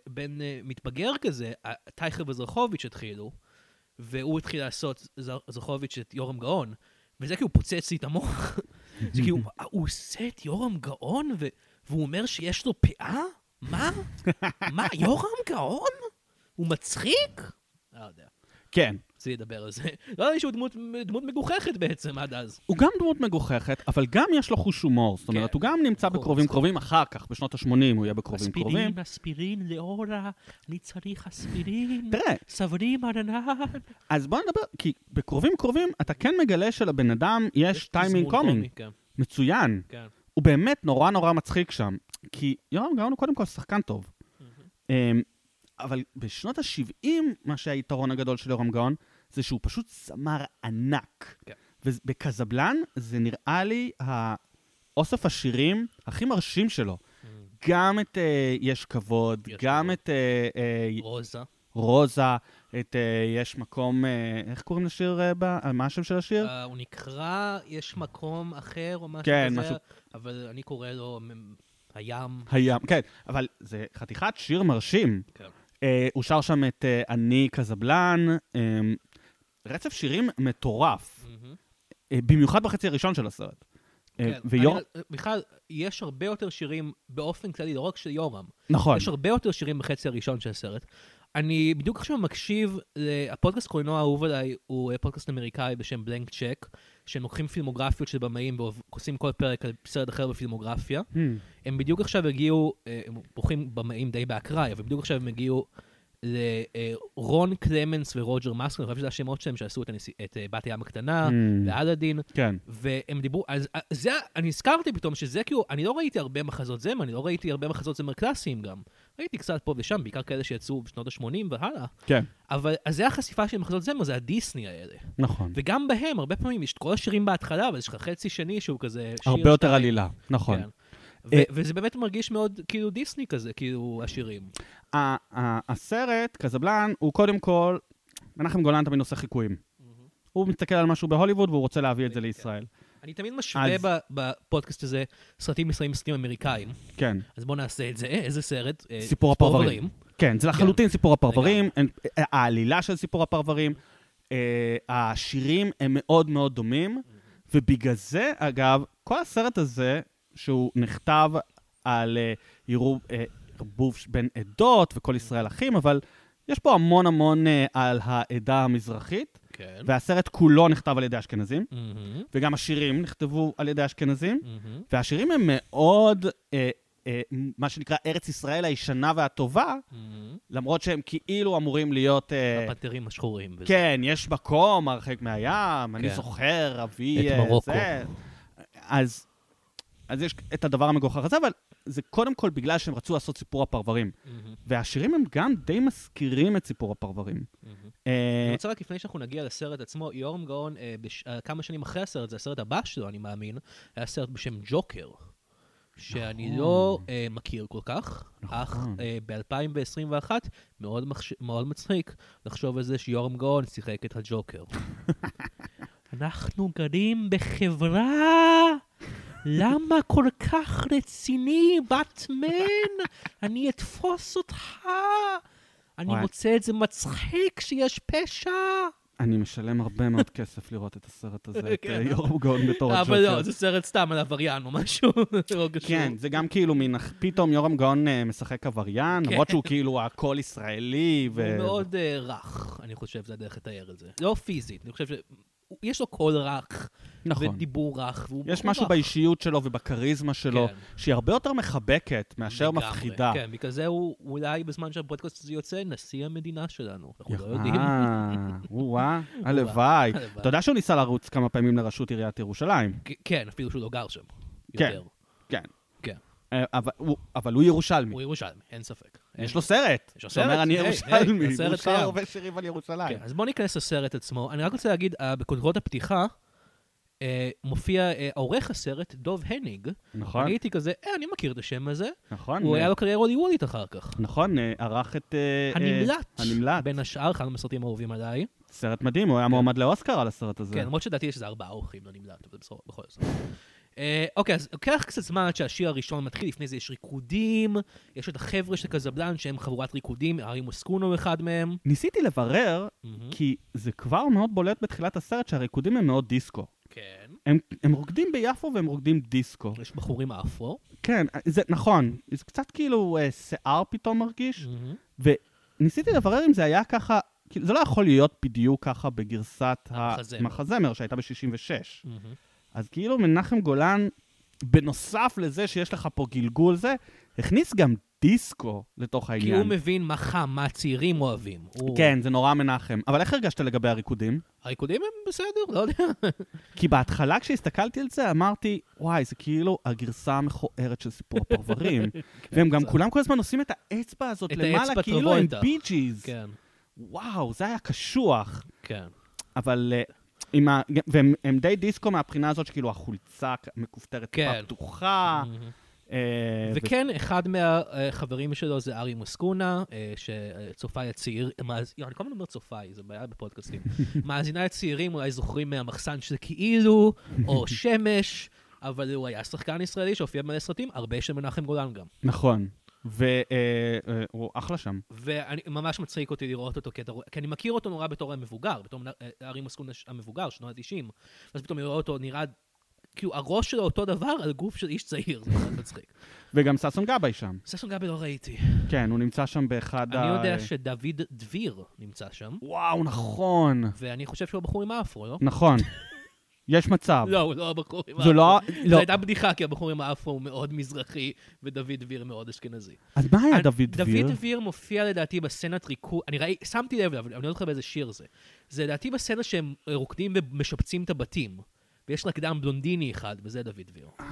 בן אה, מתבגר כזה, טייכר וזרחוביץ' התחילו, והוא התחיל לעשות זר- זרחוביץ' את יורם גאון, וזה כאילו פוצץ לי את המוח. <laughs> זה כאילו, הוא עושה את יורם גאון, ו- והוא אומר שיש לו פאה? מה? <laughs> מה, יורם גאון? הוא מצחיק? לא יודע. כן. רציתי לדבר על זה. <laughs> לא ידעתי שהוא דמות, דמות מגוחכת בעצם עד אז. הוא גם דמות מגוחכת, אבל גם יש לו חוש הומור. זאת אומרת, כן. הוא גם נמצא בחור בקרובים מצחיק. קרובים אחר כך, בשנות ה-80 הוא יהיה בקרובים קרובים. אספירין, אספירין, לאורה, אני צריך אספירין. תראה, סברים ענן. אז בוא נדבר, כי בקרובים קרובים אתה כן מגלה שלבן אדם יש טיימינג קומי. קומי, מצוין. כן. הוא באמת נורא נורא מצחיק שם. כי יורם גאון הוא קודם כל שחקן טוב. אמ, אבל בשנות ה-70, מה שהיתרון הגדול של יורם גאון, זה שהוא פשוט זמר ענק. כן. ובקזבלן זה נראה לי האוסף השירים הכי מרשים שלו. גם את אה, יש כבוד, יש גם כבוד. את אה, אה, רוזה. רוזה, את אה, יש מקום, אה, איך קוראים לשיר? אה, ב- מה השם של השיר? אה, הוא נקרא, יש מקום אחר או משהו כן, כזה, משהו- אבל אני קורא לו הים. הים, כן, אבל זה חתיכת שיר מרשים. כן. אה, הוא שר שם את אה, אני קזבלן, אה, רצף שירים מטורף. אה, במיוחד בחצי הראשון של הסרט. אה, כן, ויור... אני- בכלל, יש הרבה יותר שירים באופן כללי, לא רק של יורם. נכון, יש הרבה יותר שירים בחצי הראשון של הסרט. אני בדיוק עכשיו מקשיב, הפודקאסט קולנוע האהוב עליי הוא אה, פודקאסט אמריקאי בשם בלנק צ'ק, שהם לוקחים פילמוגרפיות של במאים ועושים כל פרק על סרט אחר בפילמוגרפיה. Hmm. הם בדיוק עכשיו הגיעו, אה, הם בוחרים במאים די באקראי, אבל בדיוק עכשיו הם הגיעו לרון קלמנס ורוג'ר מאסקר, אני חושב שזה השמות שלהם שעשו את, אה, בת הים הקטנה Mm. ואלאדין, כן. והם דיברו, אז אה, זה, אני הזכרתי פתאום שזה כאילו, אני לא ראיתי הרבה מחזות זמר, אני לא ראיתי הרבה מחזות זמר קלאסיים גם. ראיתי קצת פה ושם, בעיקר כאלה שיצאו בשנות ה-80 והלאה. כן. אבל אז זה החשיפה של מחזות זמר, זה הדיסני האלה. נכון. וגם בהם, הרבה פעמים יש את כל השירים בהתחלה, אבל יש לך חצי שני שהוא כזה שיר הרבה יותר. עלילה, נכון. כן. אה, וזה באמת מרגיש מאוד כאילו דיסני כזה, כאילו השירים. הסרט, קזבלן, הוא קודם כל, מנחם גולן תמיד עושה חיקויים. הוא מסתכל על משהו בהוליווד והוא רוצה להביא את זה לישראל. אני תמיד משווה אז- בפודקאסט הזה סרטים ישראלים סרטים אמריקאים, כן. אז בואו נעשה את זה. איזה סרט? אה, סיפור הפרברים. כן, זה לחלוטין סיפור הפרברים, העלילה של סיפור הפרברים, אה, השירים הם מאוד מאוד דומים, ובגלל זה, אגב, כל הסרט הזה, שהוא נכתב על אה, עירוב, אה, ערבוב בין עדות וכל ישראל אחים, אבל יש פה המון המון אה, על העדה המזרחית, כן. והסרט כולו נכתב על ידי אשכנזים, מהמם, וגם השירים נכתבו על ידי אשכנזים, מהמם. והשירים הם מאוד, אה, אה, מה שנקרא ארץ ישראל הישנה והטובה, מהמם. למרות שהם כאילו אמורים להיות... אה, הפנתרים השחורים. וזה. כן, יש מקום הרחק מהים, אני כן. זוכר, אבי... את מרוקו. זה. אז, אז יש את הדבר המגוחך הזה, אבל זה קודם כל בגלל שהם רצו לעשות סיפור הפרברים. מהמם, והשירים הם גם די מזכירים את סיפור הפרברים. מהמם. אה, אני רוצה רק לפני שאנחנו נגיע לסרט עצמו, יורם גאון, אה, בש- אה, כמה שנים אחרי הסרט, זה הסרט הבא שלו, אני מאמין, היה סרט בשם ג'וקר, שאני נכון. לא אה, מכיר כל כך, נכון. אך ב-2021 מאוד, מחש- מאוד מצחיק לחשוב על זה שיורם גאון שיחק את הג'וקר. <laughs> אנחנו גרים בחברה, למה כל כך רציני, באטמן? אני אתפוס אותך. אני. מוצא את זה מצחיק שיש פשע. אני משלם הרבה מאוד כסף לראות את הסרט הזה, <laughs> את כן. אה, יורם גאון בתור אבל הג'וקר. לא, זה סרט סתם על עבריין או משהו. <laughs> לא. כן, זה גם כאילו מין, פתאום יורם גאון אה, משחק עבריין, כן. למרות שהוא כאילו הכל ישראלי. הוא מאוד אה, רך, אני חושב, זה הדרך לתאר את זה. לא פיזית, אני חושב ש... יש לו קול רך, נכון. ודיבור רך, והוא יש משהו רך. באישיות שלו ובכריזמה שלו, כן. שהיא הרבה יותר מחבקת מאשר לגמרי. מפחידה. כן, בגלל זה הוא אולי בזמן שהפודקאסט הזה יוצא, נשיא המדינה שלנו. אנחנו לא יודעים. אה, <laughs> הלוואי. אתה יודע שהוא ניסה לרוץ כמה פעמים לראשות עיריית ירושלים. כן, אפילו שהוא לא גר שם. כן. כן. כן. אה, אבל הוא ירושלמי. הוא ירושלמי, אין ספק. יש לו סרט. יש לו שאומר, סרט? אני ירושלמי. הוא שר. הרבה שירים על ירושלים. כן, אז בואו ניכנס לסרט עצמו. אני רק רוצה להגיד, אה, בכותרות הפתיחה, אה, מופיע אה, עורך הסרט, דוב הניג. נכון, אני הייתי כזה, אה, אני מכיר את השם הזה. נכון. הוא היה לו קריירה הוליוודית אחר כך. נכון, ערך את... הנמלט. הנמלט. בין השאר, אחד מהסרטים האהובים עליי. סרט מדהים, הוא היה מועמד לאוסקר על הסרט הזה. כן, למרות שלדעתי יש איזה ארבעה אורחים לנמלט, אבל בסדר, בכל זאת. אה, אוקיי, אז לוקח קצת זמן עד שהשיר הראשון מתחיל, לפני זה יש ריקודים, יש את החבר'ה של קזבלן שהם חבורת ריקודים, ארי מוסקונו הוא אחד מהם. ניסיתי לברר, מהמם. כי זה כבר מאוד בולט בתחילת הסרט שהריקודים הם מאוד דיסקו. כן. הם, הם רוקדים ביפו והם רוקדים דיסקו. יש בחורים אפרו. כן, זה נכון, זה קצת כאילו אה, שיער פתאום מרגיש, מהמם. וניסיתי לברר אם זה היה ככה, כאילו זה לא יכול להיות בדיוק ככה בגרסת המחזמר. המחזמר שהייתה ב-66. מהמם. אז כאילו מנחם גולן, בנוסף לזה שיש לך פה גלגול זה, הכניס גם דיסקו לתוך כי העניין. הוא מבין מה חם, מה הצעירים אוהבים. הוא- כן, זה נורא מנחם. אבל איך הרגשת לגבי הריקודים? הריקודים הם בסדר, לא יודע. <laughs> כי בהתחלה כשהסתכלתי על זה אמרתי, וואי, זה כאילו הגרסה המכוערת של סיפור הפרברים. <laughs> והם גם. כולם כל הזמן עושים את האצבע הזאת את למעלה, כאילו הם. בי-ג'יז. כן, וואו, זה היה קשוח. כן. אבל... אה, עם ה... והם הם די דיסקו מהבחינה הזאת שכאילו החולצה מכופתרת כן. טיפה פתוחה. מהמם. אה, וכן, אחד מהחברים שלו זה ארי מוסקונה, אה, שצופי הצעיר, אני כל הזמן אומר צופי, זה בעיה בפודקאסטים. <laughs> מאזיני הצעירים אולי זוכרים מהמחסן שזה כאילו, או <laughs> שמש, אבל הוא היה שחקן ישראלי שהופיע במלא סרטים, הרבה של מנחם גולן גם. נכון. והוא אחלה שם. ואני ממש מצחיק אותי לראות אותו, כי, אתה, כי אני מכיר אותו נורא בתור המבוגר, בתור מנ- אה, ש- המבוגר, שנות ה-90. ואז פתאום אני רואה אותו נראה, כאילו הראש שלו אותו דבר על גוף של איש צעיר, זה מאוד מצחיק. <laughs> וגם ששון גבאי שם. ששון גבי לא ראיתי. כן, הוא נמצא שם באחד ה... אני יודע שדוד דביר נמצא שם, וואו, נכון. ואני חושב שהוא בחור עם האפרו, לא? נכון. <laughs> יש מצב. לא, הוא לא הבחור עם זו האפרו. לא... זו לא. הייתה בדיחה, כי הבחור עם האפרו הוא מאוד מזרחי, ודוד דביר מאוד אשכנזי. אז מה היה דוד דביר? דוד דביר מופיע לדעתי בסצנת ריקוד, אני ראי, שמתי לב, אבל אני לא זוכר באיזה שיר זה. זה לדעתי בסצנה שהם רוקדים ומשפצים את הבתים. ויש רקדן בלונדיני אחד, וזה דוד דביר. אה,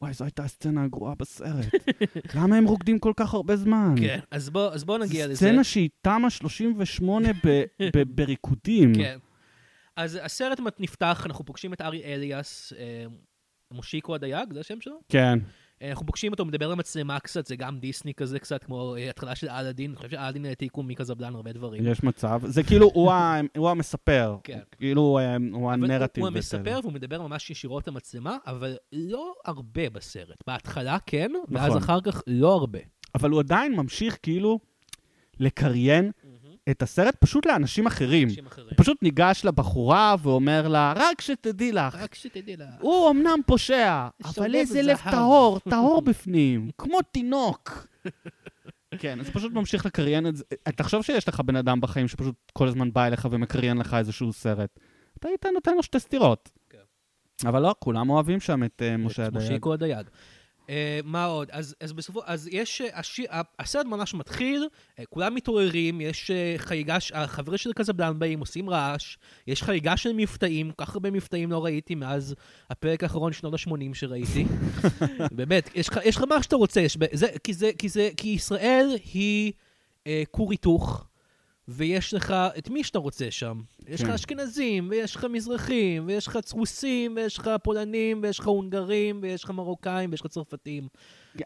וואי, זו הייתה הסצנה הגרועה בסרט. <laughs> למה הם רוקדים כל כך הרבה זמן? כן, אז בוא אז בוא נגיע זו לזה. סצנה שהיא תמ"א 38 ב- ב- בריקודים. כן. אז הסרט נפתח, אנחנו פוגשים את ארי אליאס, אה, מושיקו הדייג, זה השם שלו? כן. אה, אנחנו פוגשים אותו, מדבר למצלמה קצת, זה גם דיסני כזה קצת, כמו אה, התחלה של אלאדין, אני חושב שאלאדין העתיקו מקזבלן הרבה דברים. יש מצב. זה כאילו, הוא המספר. כן. כאילו, הוא הנרטיב. הוא. המספר והוא מדבר ממש ישירות למצלמה, אבל לא הרבה בסרט. בהתחלה כן, ואז נכון. אחר כך לא הרבה. אבל הוא עדיין ממשיך כאילו לקריין את הסרט פשוט לאנשים אחרים. אנשים אחרים. הוא פשוט ניגש לבחורה ואומר לה, רק שתדעי לך, רק שתדעי לה. הוא אמנם פושע, אבל איזה לב זהב." טהור, טהור <laughs> בפנים, כמו תינוק. כן, אז פשוט ממשיך לקריין את זה. תחשוב שיש לך בן אדם בחיים שפשוט כל הזמן בא אליך ומקריין לך איזשהו סרט. אתה היית נותן לו שתי סטירות. כן. אבל לא, כולם אוהבים שם את אה, משה את הדייג. מושיקו הדייג. אה, מה עוד? אז, אז בסופו, אז יש, אה, השיר, ה- הסרט ממש מתחיל, אה, כולם מתעוררים, יש אה, חגיגה, החבר'ה של קזבלן באים, עושים רעש, יש חגיגה של מבטאים, כל כך הרבה מבטאים לא ראיתי מאז הפרק האחרון שנות ה-80 שראיתי. <laughs> באמת, יש לך- מה שאתה רוצה, יש, זה, כי, זה, כי, זה, כי ישראל היא כור היתוך. ויש לך את מי שאתה רוצה שם. יש לך כן. אשכנזים, ויש לך מזרחים, ויש לך רוסים, ויש לך פולנים, ויש לך הונגרים, ויש לך מרוקאים, ויש לך צרפתים.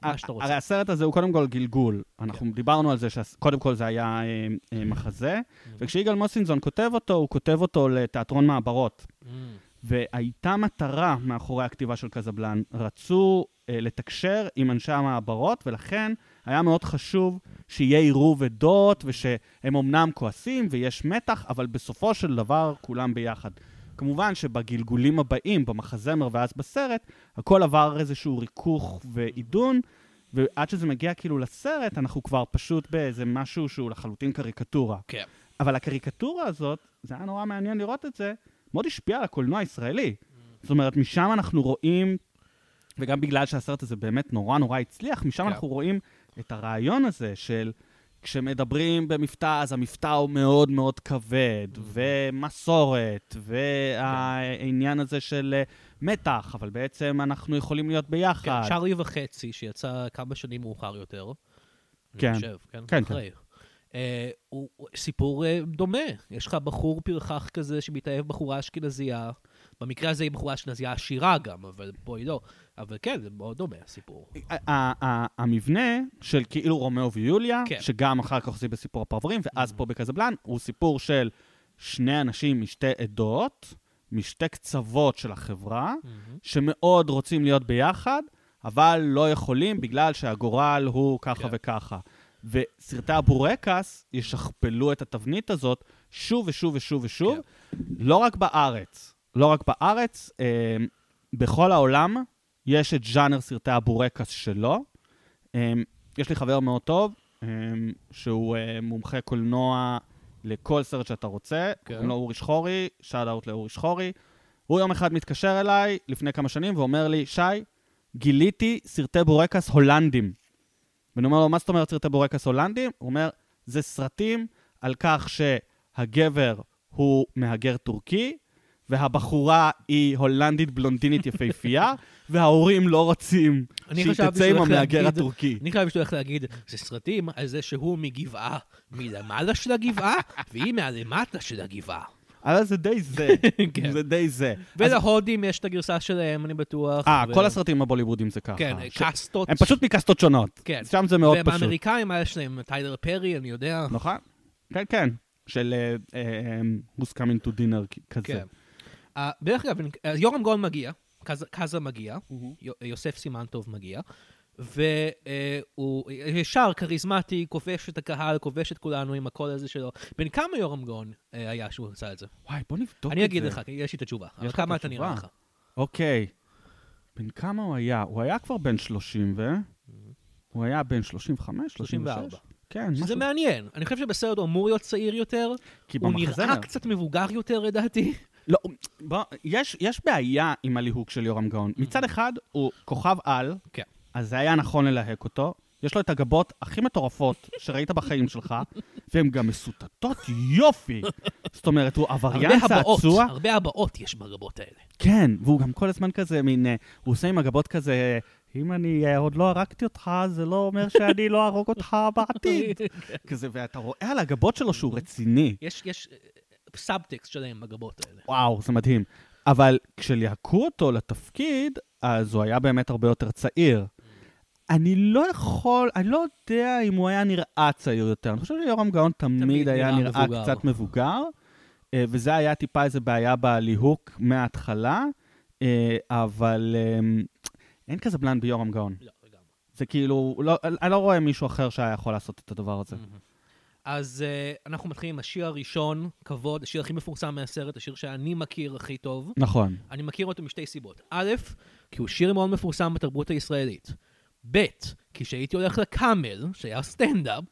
מה שאתה רוצה. הרי הסרט הזה הוא קודם כל גלגול. אנחנו דיברנו על זה שקודם כל זה היה אה, אה, מחזה, וכשיגאל מוסינזון כותב אותו, הוא כותב אותו לתיאטרון מעברות. והייתה מטרה מאחורי הכתיבה של קזבלן. רצו אה, לתקשר עם אנשי המעברות, ולכן היה מאוד חשוב שיהיה עירוב עדות, ושהם אמנם כועסים ויש מתח, אבל בסופו של דבר כולם ביחד. כמובן שבגלגולים הבאים, במחזמר ואז בסרט, הכל עבר איזשהו ריכוך ועידון, ועד שזה מגיע כאילו לסרט, אנחנו כבר פשוט באיזה משהו שהוא לחלוטין קריקטורה. כן. אבל הקריקטורה הזאת, זה היה נורא מעניין לראות את זה, מאוד השפיעה על הקולנוע הישראלי. זאת אומרת, משם אנחנו רואים, וגם בגלל שהסרט הזה באמת נורא נורא הצליח, משם כן. אנחנו רואים את הרעיון הזה של כשמדברים במבטא, אז המבטא הוא מאוד מאוד כבד, ומסורת, והעניין הזה של אה, מתח, אבל בעצם אנחנו יכולים להיות כן, ביחד. צ'ארלי וחצי, שיצא כמה שנים מאוחר יותר. כן. אני חושב, כן? כן, אחרי. אה, הוא הוא סיפור אה, דומה. יש לך בחור פרחח כזה שמתאהב בחורה אשכנזייה. במקרה הזה היא בחורה אשכנזייה עשירה גם, אבל פה היא לא. אבל כן, זה מאוד דומה הסיפור. ה- ה- ה- המבנה של כאילו רומאו ויוליה, כן. שגם אחר כך זה בסיפור הפרברים, ואז פה בקזבלן, הוא סיפור של שני אנשים משתי עדות, משתי קצוות של החברה, שמאוד רוצים להיות ביחד, אבל לא יכולים בגלל שהגורל הוא ככה כן. וככה. וסרטי הבורקס ישכפלו את התבנית הזאת שוב ושוב ושוב ושוב, כן. לא רק בארץ. לא רק בארץ, אה, בכל העולם יש את ז'אנר סרטי הבורקס שלו. אה, יש לי חבר מאוד טוב, אה, שהוא אה, מומחה קולנוע לכל סרט שאתה רוצה. כן. קוראים לו אורי שחורי, שאט אאוט לאורי שחורי. הוא יום אחד מתקשר אליי לפני כמה שנים ואומר לי, שי, גיליתי סרטי בורקס הולנדים. ואני אומר לו, מה זאת אומרת סרטי בורקס הולנדים? הוא אומר, זה סרטים על כך שהגבר הוא מהגר טורקי, והבחורה היא הולנדית בלונדינית יפהפייה, <laughs> וההורים לא רוצים שהיא תצא עם המהגר הטורקי. אני חייב שאתה הולך להגיד, זה סרטים על זה שהוא מגבעה מלמעלה של הגבעה, והיא מהלמטה של הגבעה. אבל זה די זה, <laughs> כן. זה די זה. אז- ולהודים יש את הגרסה שלהם, אני בטוח. אה, ו- כל הסרטים הבוליוודים זה ככה. כן, ש- קאסטות. הם פשוט מקסטות שונות. כן. שם זה מאוד פשוט. ובאמריקאים יש להם טיילר פרי, אני יודע. נכון? כן, כן. של uh, uh, Who's coming to dinner כזה. כן. אה, דרך אגב, יורם גאון מגיע, קזה- קזה מגיע, יו- יוסף סימנטוב מגיע, והוא ישר כריזמטי, כובש את הקהל, כובש את כולנו עם הקול הזה שלו. בן כמה יורם גאון אה, היה שהוא עשה את זה? וואי, בוא נבדוק את זה. אני אגיד לך, יש לי את התשובה. אבל לך כמה את אתה נראה התשובה? לך? אוקיי. בן כמה הוא היה? הוא היה כבר בן 30 ו... הוא היה בן 35, 36? 34. כן, שזה משהו. מעניין. אני חושב שבסרט הוא אמור להיות צעיר יותר, כי הוא במחזמר... נראה קצת מבוגר יותר לדעתי. לא, בוא, יש, יש בעיה עם הליהוק של יורם גאון. מצד אחד, הוא כוכב על, כן. אז זה היה נכון ללהק אותו. יש לו את הגבות הכי מטורפות שראית בחיים שלך, והן גם מסוטטות יופי. זאת אומרת, הוא עבריין צעצוע. הרבה הבעות יש בגבות האלה. כן, והוא גם כל הזמן כזה, מין, אה, הוא עושה עם הגבות כזה, אם אני אה, עוד לא הרגתי אותך, זה לא אומר שאני לא אהרוג אותך בעתיד. <laughs> כזה, ואתה רואה על הגבות שלו שהוא רציני. יש, יש סאבטקסט שלהם בגבות האלה. וואו, זה מדהים. אבל כשליהקו אותו לתפקיד, אז הוא היה באמת הרבה יותר צעיר. אני לא יכול, אני לא יודע אם הוא היה נראה צעיר יותר. אני חושב שיורם גאון תמיד, תמיד היה נראה נראה מבוגר. קצת מבוגר, אה, וזה היה טיפה איזה בעיה בליהוק מההתחלה, אה, אבל אה, אין כזה בלנד ביורם גאון. לא, לגמרי. זה כאילו, לא, אני לא רואה מישהו אחר שהיה יכול לעשות את הדבר הזה. אז uh, אנחנו מתחילים עם השיר הראשון, כבוד, השיר הכי מפורסם מהסרט, השיר שאני מכיר הכי טוב. נכון. אני מכיר אותו משתי סיבות. א', כי הוא שיר מאוד מפורסם בתרבות הישראלית. ב', כי כשהייתי הולך לקאמל, שהיה סטנדאפ,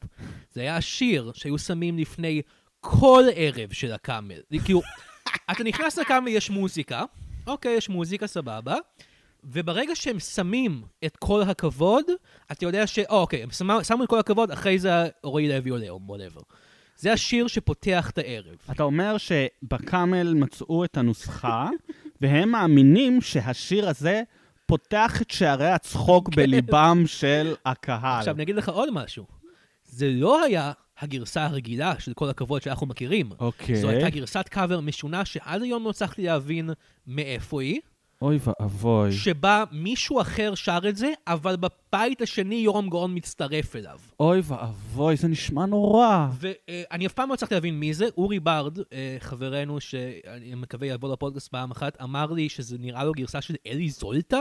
זה היה השיר שהיו שמים לפני כל ערב של הקאמל. כאילו, <laughs> אתה נכנס לקאמל, יש מוזיקה, אוקיי, יש מוזיקה, סבבה, וברגע שהם שמים את כל הכבוד, אתה יודע ש... או, אוקיי, הם שמו, שמו את כל הכבוד, אחרי זה רועי לוי עולה, או whatever. זה השיר שפותח את הערב. אתה אומר שבקאמל מצאו את הנוסחה, והם מאמינים שהשיר הזה פותח את שערי הצחוק בליבם של הקהל. עכשיו, אני אגיד לך עוד משהו. זה לא היה הגרסה הרגילה של כל הכבוד שאנחנו מכירים. אוקיי. זו הייתה גרסת קאבר משונה שעד היום לא הצלחתי להבין מאיפה היא, אוי ואבוי. שבה מישהו אחר שר את זה, אבל בבית השני יורם גאון מצטרף אליו. אוי ואבוי, זה נשמע נורא. ואני אף פעם לא הצלחתי להבין מי זה. אורי ברד, אה, חברנו, שאני מקווה יבוא לפודקאסט פעם אחת, אמר לי שזה נראה לו גרסה של אלי זולטה,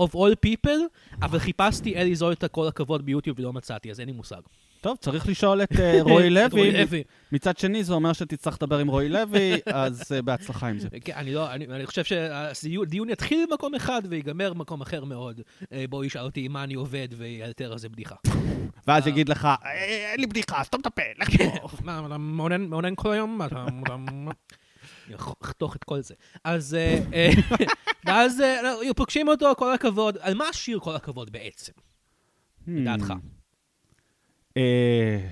of all people, אבל חיפשתי אלי זולטה כל הכבוד ביוטיוב ולא מצאתי, אז אין לי מושג. טוב, צריך לשאול את אה, רועי <laughs> לוי. מצד שני, זה אומר שתצטרך לדבר עם רועי לוי, אז אה, בהצלחה עם זה. <laughs> כן, אני לא, אני, אני חושב שהדיון יתחיל במקום אחד ויגמר במקום אחר מאוד. אה, בוא ישאל אותי מה אני עובד ויאלתר על זה בדיחה. <laughs> ואז יגיד לך, "אה, אין לי בדיחה, סתום את הפה, לך אתה מעונן מעונן כל היום? אחתוך את כל זה. אז... אה, אה, <laughs> ואז אה, לא, פוגשים אותו, כל הכבוד. על מה השיר כל הכבוד בעצם, לדעתך? אה,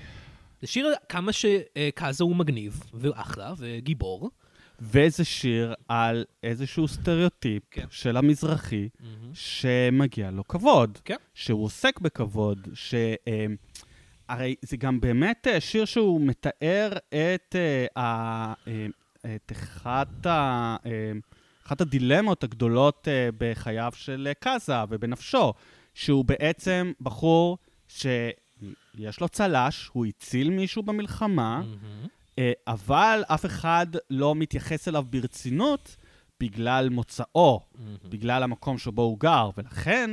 זה שיר כמה שקאזה הוא מגניב, ואחלה, וגיבור. וזה שיר על איזשהו סטריאוטיפ כן. של המזרחי שמגיע לו כבוד. כן. שהוא עוסק בכבוד, ש... אה, הרי זה גם באמת שיר שהוא מתאר את, אה, אה, את אחת, ה, אה, אחת הדילמות הגדולות אה, בחייו של אה, קאזה ובנפשו, שהוא בעצם בחור שיש לו צל"ש, הוא הציל מישהו במלחמה. אה, אבל אף אחד לא מתייחס אליו ברצינות בגלל מוצאו, מהמם. בגלל המקום שבו הוא גר, ולכן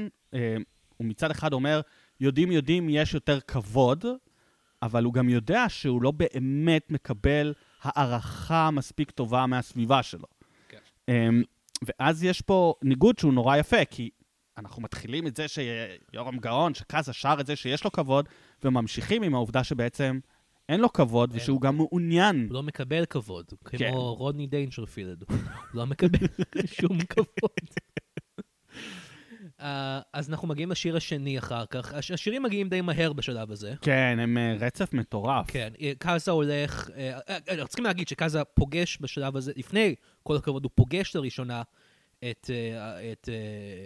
הוא מצד אחד אומר, יודעים יודעים יש יותר כבוד, אבל הוא גם יודע שהוא לא באמת מקבל הערכה מספיק טובה מהסביבה שלו. כן. אה, ואז יש פה ניגוד שהוא נורא יפה, כי אנחנו מתחילים את זה שיורם גאון, שקאזה שר את זה שיש לו כבוד, וממשיכים עם העובדה שבעצם אין לו כבוד, אין ושהוא גם מעוניין. הוא לא מקבל כבוד, כן. כמו רודני דיינג'רפילד. הוא לא מקבל <laughs> שום כבוד. אה, אז אנחנו מגיעים לשיר השני אחר כך. הש- השירים מגיעים די מהר בשלב הזה. כן, הם אה, רצף מטורף. כן, אה, קאזה הולך, אה, אה, אה, צריכים להגיד שקאזה פוגש בשלב הזה, לפני כל הכבוד, הוא פוגש לראשונה את, אה, את, אה,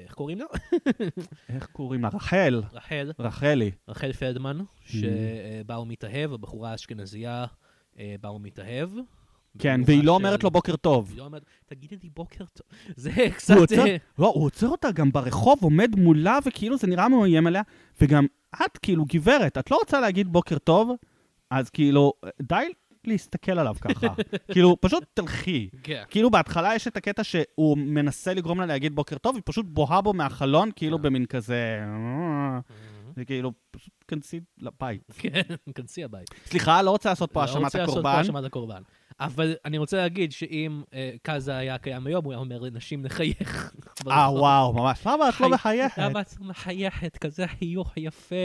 איך קוראים לה? <laughs> איך קוראים לה? רחל. רחל, רחלי. רחל פלדמן, שבה הוא מתאהב, הבחורה האשכנזייה בה הוא מתאהב. כן, והיא לא אומרת לו בוקר טוב. היא לא אומרת, תגידי לי בוקר טוב. <laughs> זה קצת... אה, לא, הוא עוצר אותה גם ברחוב, עומד מולה, וכאילו זה נראה מאוים עליה, וגם את, כאילו, גברת, את לא רוצה להגיד בוקר טוב, אז כאילו, די להסתכל עליו ככה. <laughs> כאילו, פשוט תלכי. כן. כאילו, בהתחלה יש את הקטע שהוא מנסה לגרום לה להגיד בוקר טוב, היא פשוט בוהה בו מהחלון, כאילו כן. במין כזה... "אה", זה כאילו, פשוט כנסי לבית. כן, <laughs> כנסי הבית. סליחה, לא רוצה לעשות פה לא האשמת רוצה לעשות פה הקורבן. האשמת הקורבן. אבל אני רוצה להגיד שאם אה, קאזה היה קיים היום, הוא היה אומר לנשים לחייך. אה, וואו, ממש. למה את לא חי- מחייכת? למה את לא מחייכת? כזה חיוך יפה.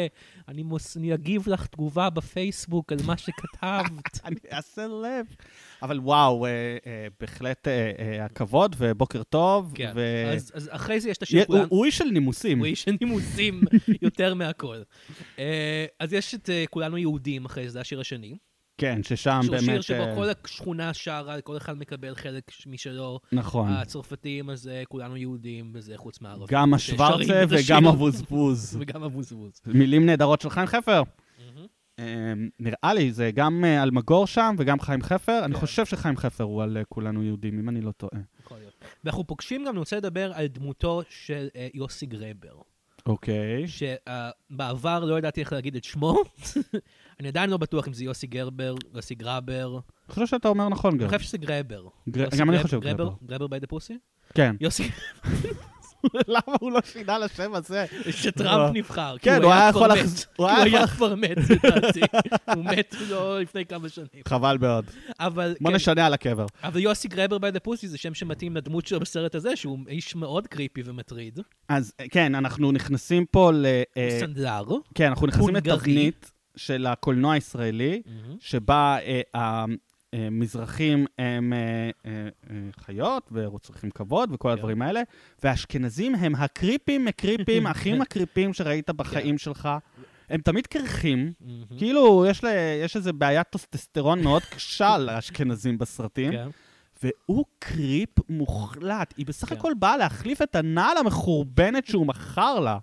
אני מוס- אני אגיב לך תגובה בפייסבוק על מה שכתבת. <laughs> אני אעשה לב. אבל וואו, אה, אה, בהחלט אה, אה, הכבוד ובוקר טוב. כן. ו- אז אז אחרי זה יש את השיר כולם. הוא איש של נימוסים. הוא איש של נימוסים <laughs> יותר מהכל. אה, אז יש את אה, כולנו יהודים אחרי זה, זה השיר השני. כן, ששם שהוא שיר באמת... שבו אה, כל השכונה שרה, כל אחד מקבל חלק משלו. נכון. הצרפתים, אז אה, כולנו יהודים, וזה חוץ מהערבים. גם השוורצה. וגם הבוזבוז. <laughs> וגם הבוזבוז. מילים נהדרות של חיים חפר. אה, נראה לי, זה גם אה, אלמגור שם וגם חיים חפר. אני כן. חושב שחיים חפר הוא על אה, כולנו יהודים, אם אני לא טועה. יכול להיות. ואנחנו פוגשים גם, אני רוצה לדבר על דמותו של אה, יוסי גרבר. אוקיי. שבעבר לא ידעתי איך להגיד את שמו. <laughs> אני עדיין לא בטוח אם זה יוסי גרבר, יוסי גרבר. אני חושב שאתה אומר נכון אני גם. חושב שזה גרבר. גר- יוסי גם אני חושב גרבר. גרבר. גרבר by the pussy? כן. יוסי, <laughs> למה הוא לא שינה לשם הזה? שטראמפ נבחר. כי כן, הוא היה יכול הוא היה כבר מת, לדעתי. הוא מת לא לפני כמה שנים. חבל מאוד. אבל בוא כן, נשנה על הקבר. אבל יוסי גרבר by the pussy זה שם שמתאים לדמות שלו בסרט הזה, שהוא איש מאוד creepy ומטריד. אז כן, אנחנו נכנסים פה ל... אה, הוא סנדלר. כן, אנחנו נכנסים. לתבנית של הקולנוע הישראלי, שבה אה, המזרחים הם אה, אה, אה, חיות וצריכים כבוד וכל כן. הדברים האלה, והאשכנזים הם הקריפים מקריפים, <laughs> הכי מקריפים שראית כן. בחיים שלך. הם תמיד קרחים, מהמם. כאילו יש, ל... יש איזו בעיית טסטוסטרון מאוד <laughs> קשה לאשכנזים בסרטים, כן. והוא creep מוחלט. היא בסך כן. הכל באה להחליף את הנעל המחורבנת שהוא מכר לה.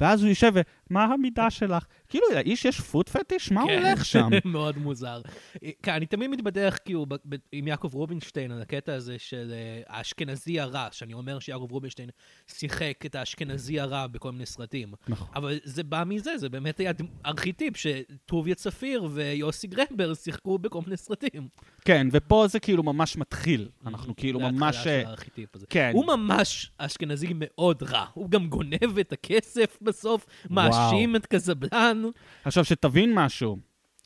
ואז הוא יושב ו... מה המידה שלך? כאילו, לאיש יש foot fetish? מה כן. הולך שם? <laughs> מאוד מוזר. אה, כן, אני תמיד מתבדח כאילו עם יעקב רובינשטיין על הקטע הזה של אה, האשכנזי הרע, שאני אומר שיעקב רובינשטיין שיחק את האשכנזי הרע בכל מיני סרטים. נכון. אבל זה בא מזה, זה באמת היה ארכיטיפ שטוביה צפיר ויוסי גרבר שיחקו בכל מיני סרטים. כן, ופה זה כאילו ממש מתחיל. אנחנו כאילו זה ממש... ההתחלה אה, של הארכיטיפ הזה. כן. הוא ממש אשכנזי מאוד רע. הוא גם גונב את הכסף בסוף, וואו. מאשים את קזבלן. עכשיו, שתבין משהו,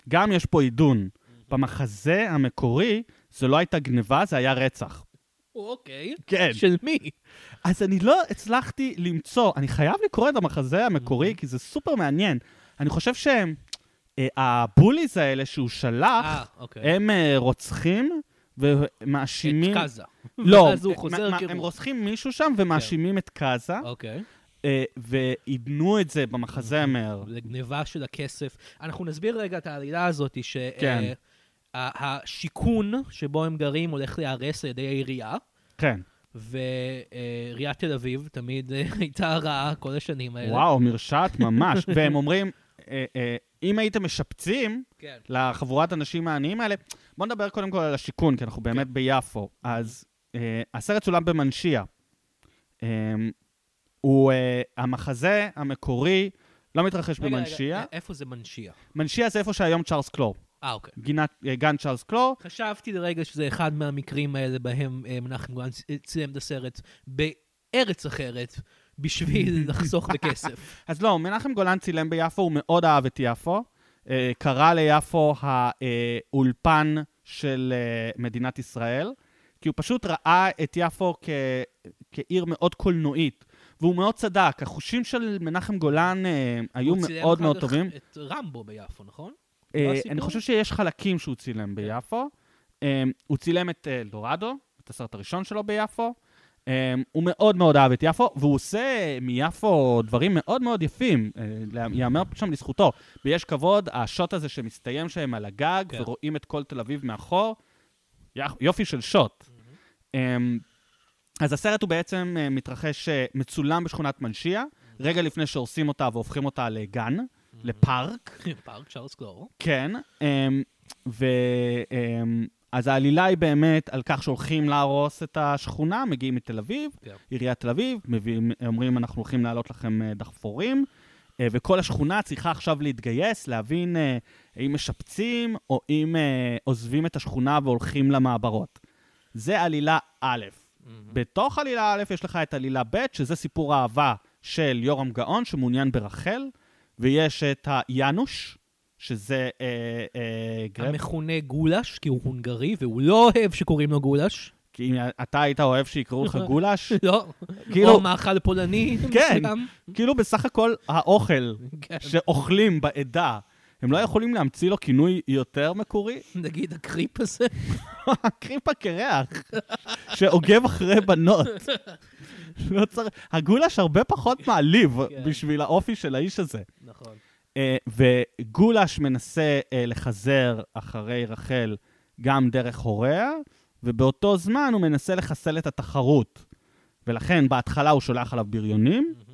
גם יש פה עידון. במחזה המקורי, זו לא הייתה גניבה, זה היה רצח. אוקיי. כן. של מי? אז אני לא הצלחתי למצוא, אני חייב לקרוא את המחזה המקורי, כי זה סופר מעניין. אני חושב שהבוליז האלה שהוא שלח, אה, אוקיי. הם אה, רוצחים ומאשימים... את קאזה. לא, אה, כאילו... הם רוצחים מישהו שם ומאשימים את קאזה, אוקיי. אה, ועידנו את זה במחזמר. לגניבה של הכסף. אנחנו נסביר רגע את העלילה הזאת, כן. שהשיכון שבו הם גרים הולך להיהרס על ידי העירייה, כן. ועיריית תל אביב תמיד אה, <laughs> הייתה רעה כל השנים האלה. וואו, מרשעת ממש. <laughs> והם אומרים, אה, אה, אם הייתם משפצים כן. לחבורת האנשים העניים האלה, בואו נדבר קודם כל על השיכון, כי אנחנו באמת כן. ביפו. אז אה, הסרט צולם במנשיה. הוא, אה, המחזה המקורי לא מתרחש רגע, במנשיה. רגע, איפה זה מנשיה? מנשיה זה איפה שהיום צ'ארלס קלור. אה, אוקיי. גינת, אה, גן צ'ארלס קלור. חשבתי לרגע שזה אחד מהמקרים האלה בהם אה, מנחם גולן צילם את הסרט בארץ אחרת, בשביל <laughs> לחסוך בכסף. אז לא, מנחם גולן צילם ביפו, הוא מאוד אהב את יפו. קרא ליפו האולפן של מדינת ישראל, כי הוא פשוט ראה את יפו כ... כעיר מאוד קולנועית. והוא מאוד צדק, החושים של מנחם גולן אה, היו הוא צילם מאוד מאוד טובים. את רמבו ביפו, נכון? אה, לא? אני חושב שיש חלקים שהוא צילם ביפו. אה, הוא צילם את אה, אלדורדו, את הסרט הראשון שלו ביפו. אה, הוא מאוד מאוד אהב את יפו, והוא עושה מיפו דברים מאוד מאוד יפים, אה, ייאמר שם לזכותו. ויש כבוד, השוט הזה שמסתיים שם על הגג, כן. ורואים את כל תל אביב מאחור, יופי של שוט. אה, אז הסרט הוא בעצם אה, מתרחש, אה, מצולם בשכונת מנשיה, רגע לפני שהורסים אותה והופכים אותה לגן, לפארק. <laughs> פארק צ'ארלס קלור. כן, אמ, ו... אמ, אז העלילה היא באמת על כך שהולכים להרוס את השכונה, מגיעים מתל אביב, כן. עיריית תל אביב, מביאים, אומרים אנחנו הולכים להעלות לכם אה, דחפורים, וכל השכונה צריכה עכשיו להתגייס, להבין האם משפצים או אם עוזבים את השכונה והולכים למעברות. זה עלילה א'. בתוך עלילה א' יש לך את עלילה ב', שזה סיפור האהבה של יורם גאון, שמעוניין ברחל, ויש את היאנוש, שזה אה, אה, גרב, המכונה גולש, כי הוא הונגרי, והוא לא אוהב שקוראים לו גולש. כי אם אתה היית אוהב שיקראו לך <laughs> גולש, לא. כאילו- או מאכל פולני. כן. כאילו בסך הכל האוכל <laughs> כן. שאוכלים בעדה, הם לא יכולים להמציא לו כינוי יותר מקורי? <laughs> נגיד הקריפ הזה. הקריפ הקרח, שעוקב אחרי בנות. לא צריך... הגולש הרבה פחות מעליב כן. בשביל האופי של האיש הזה. נכון. אה, וגולש מנסה אה, לחזר אחרי רחל גם דרך הוריה, ובאותו זמן הוא מנסה לחסל את התחרות. ולכן בהתחלה הוא שולח עליו בריונים, מהמם.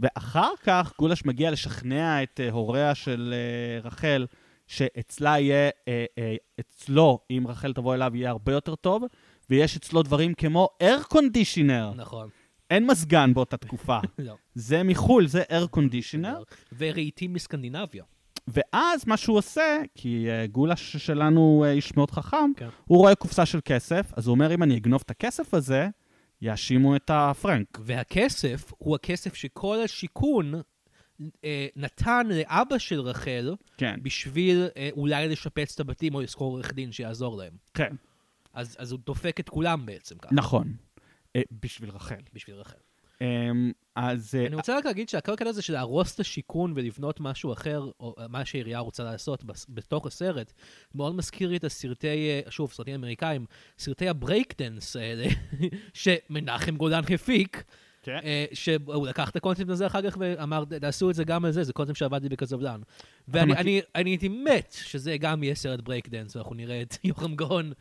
ואחר כך גולש מגיע לשכנע את אה, הוריה של אה, רחל, שאצלה יהיה, אה, אצלו, אם רחל תבוא אליו, יהיה הרבה יותר טוב, ויש אצלו דברים כמו air conditioner. נכון. אין מזגן באותה תקופה. <laughs> לא. זה מחו"ל, זה air conditioner. ורהיטים מסקנדינביה. ואז מה שהוא עושה, כי uh, גולש שלנו uh, איש מאוד חכם, כן. הוא רואה קופסה של כסף, אז הוא אומר, אם אני אגנוב את הכסף הזה, יאשימו את הפרנק. והכסף הוא הכסף שכל השיכון אה, נתן לאבא של רחל כן, בשביל אה, אולי לשפץ את הבתים או לשכור עורך דין שיעזור להם. כן, אז, אז הוא דופק את כולם בעצם ככה, נכון. Uh, בשביל רחל. בשביל רחל. Um, אז... uh, אני רוצה רק להגיד שהקרקע הזה של להרוס את השיכון ולבנות משהו אחר, או מה שהעירייה רוצה לעשות בתוך הסרט, מאוד מזכיר לי את הסרטי, אה, שוב, סרטים אמריקאים, סרטי הברייקדנס האלה, <laughs> שמנחם גולן הפיק, כן. אה, שהוא לקח את הקונספט הזה אחר כך ואמר, תעשו את זה גם על זה, זה קונספט שעבד לי בקזבלן. ואני מכיר- אני- אני הייתי מת שזה גם יהיה סרט ברייקדנס, ואנחנו נראה את <laughs> יורם גאון,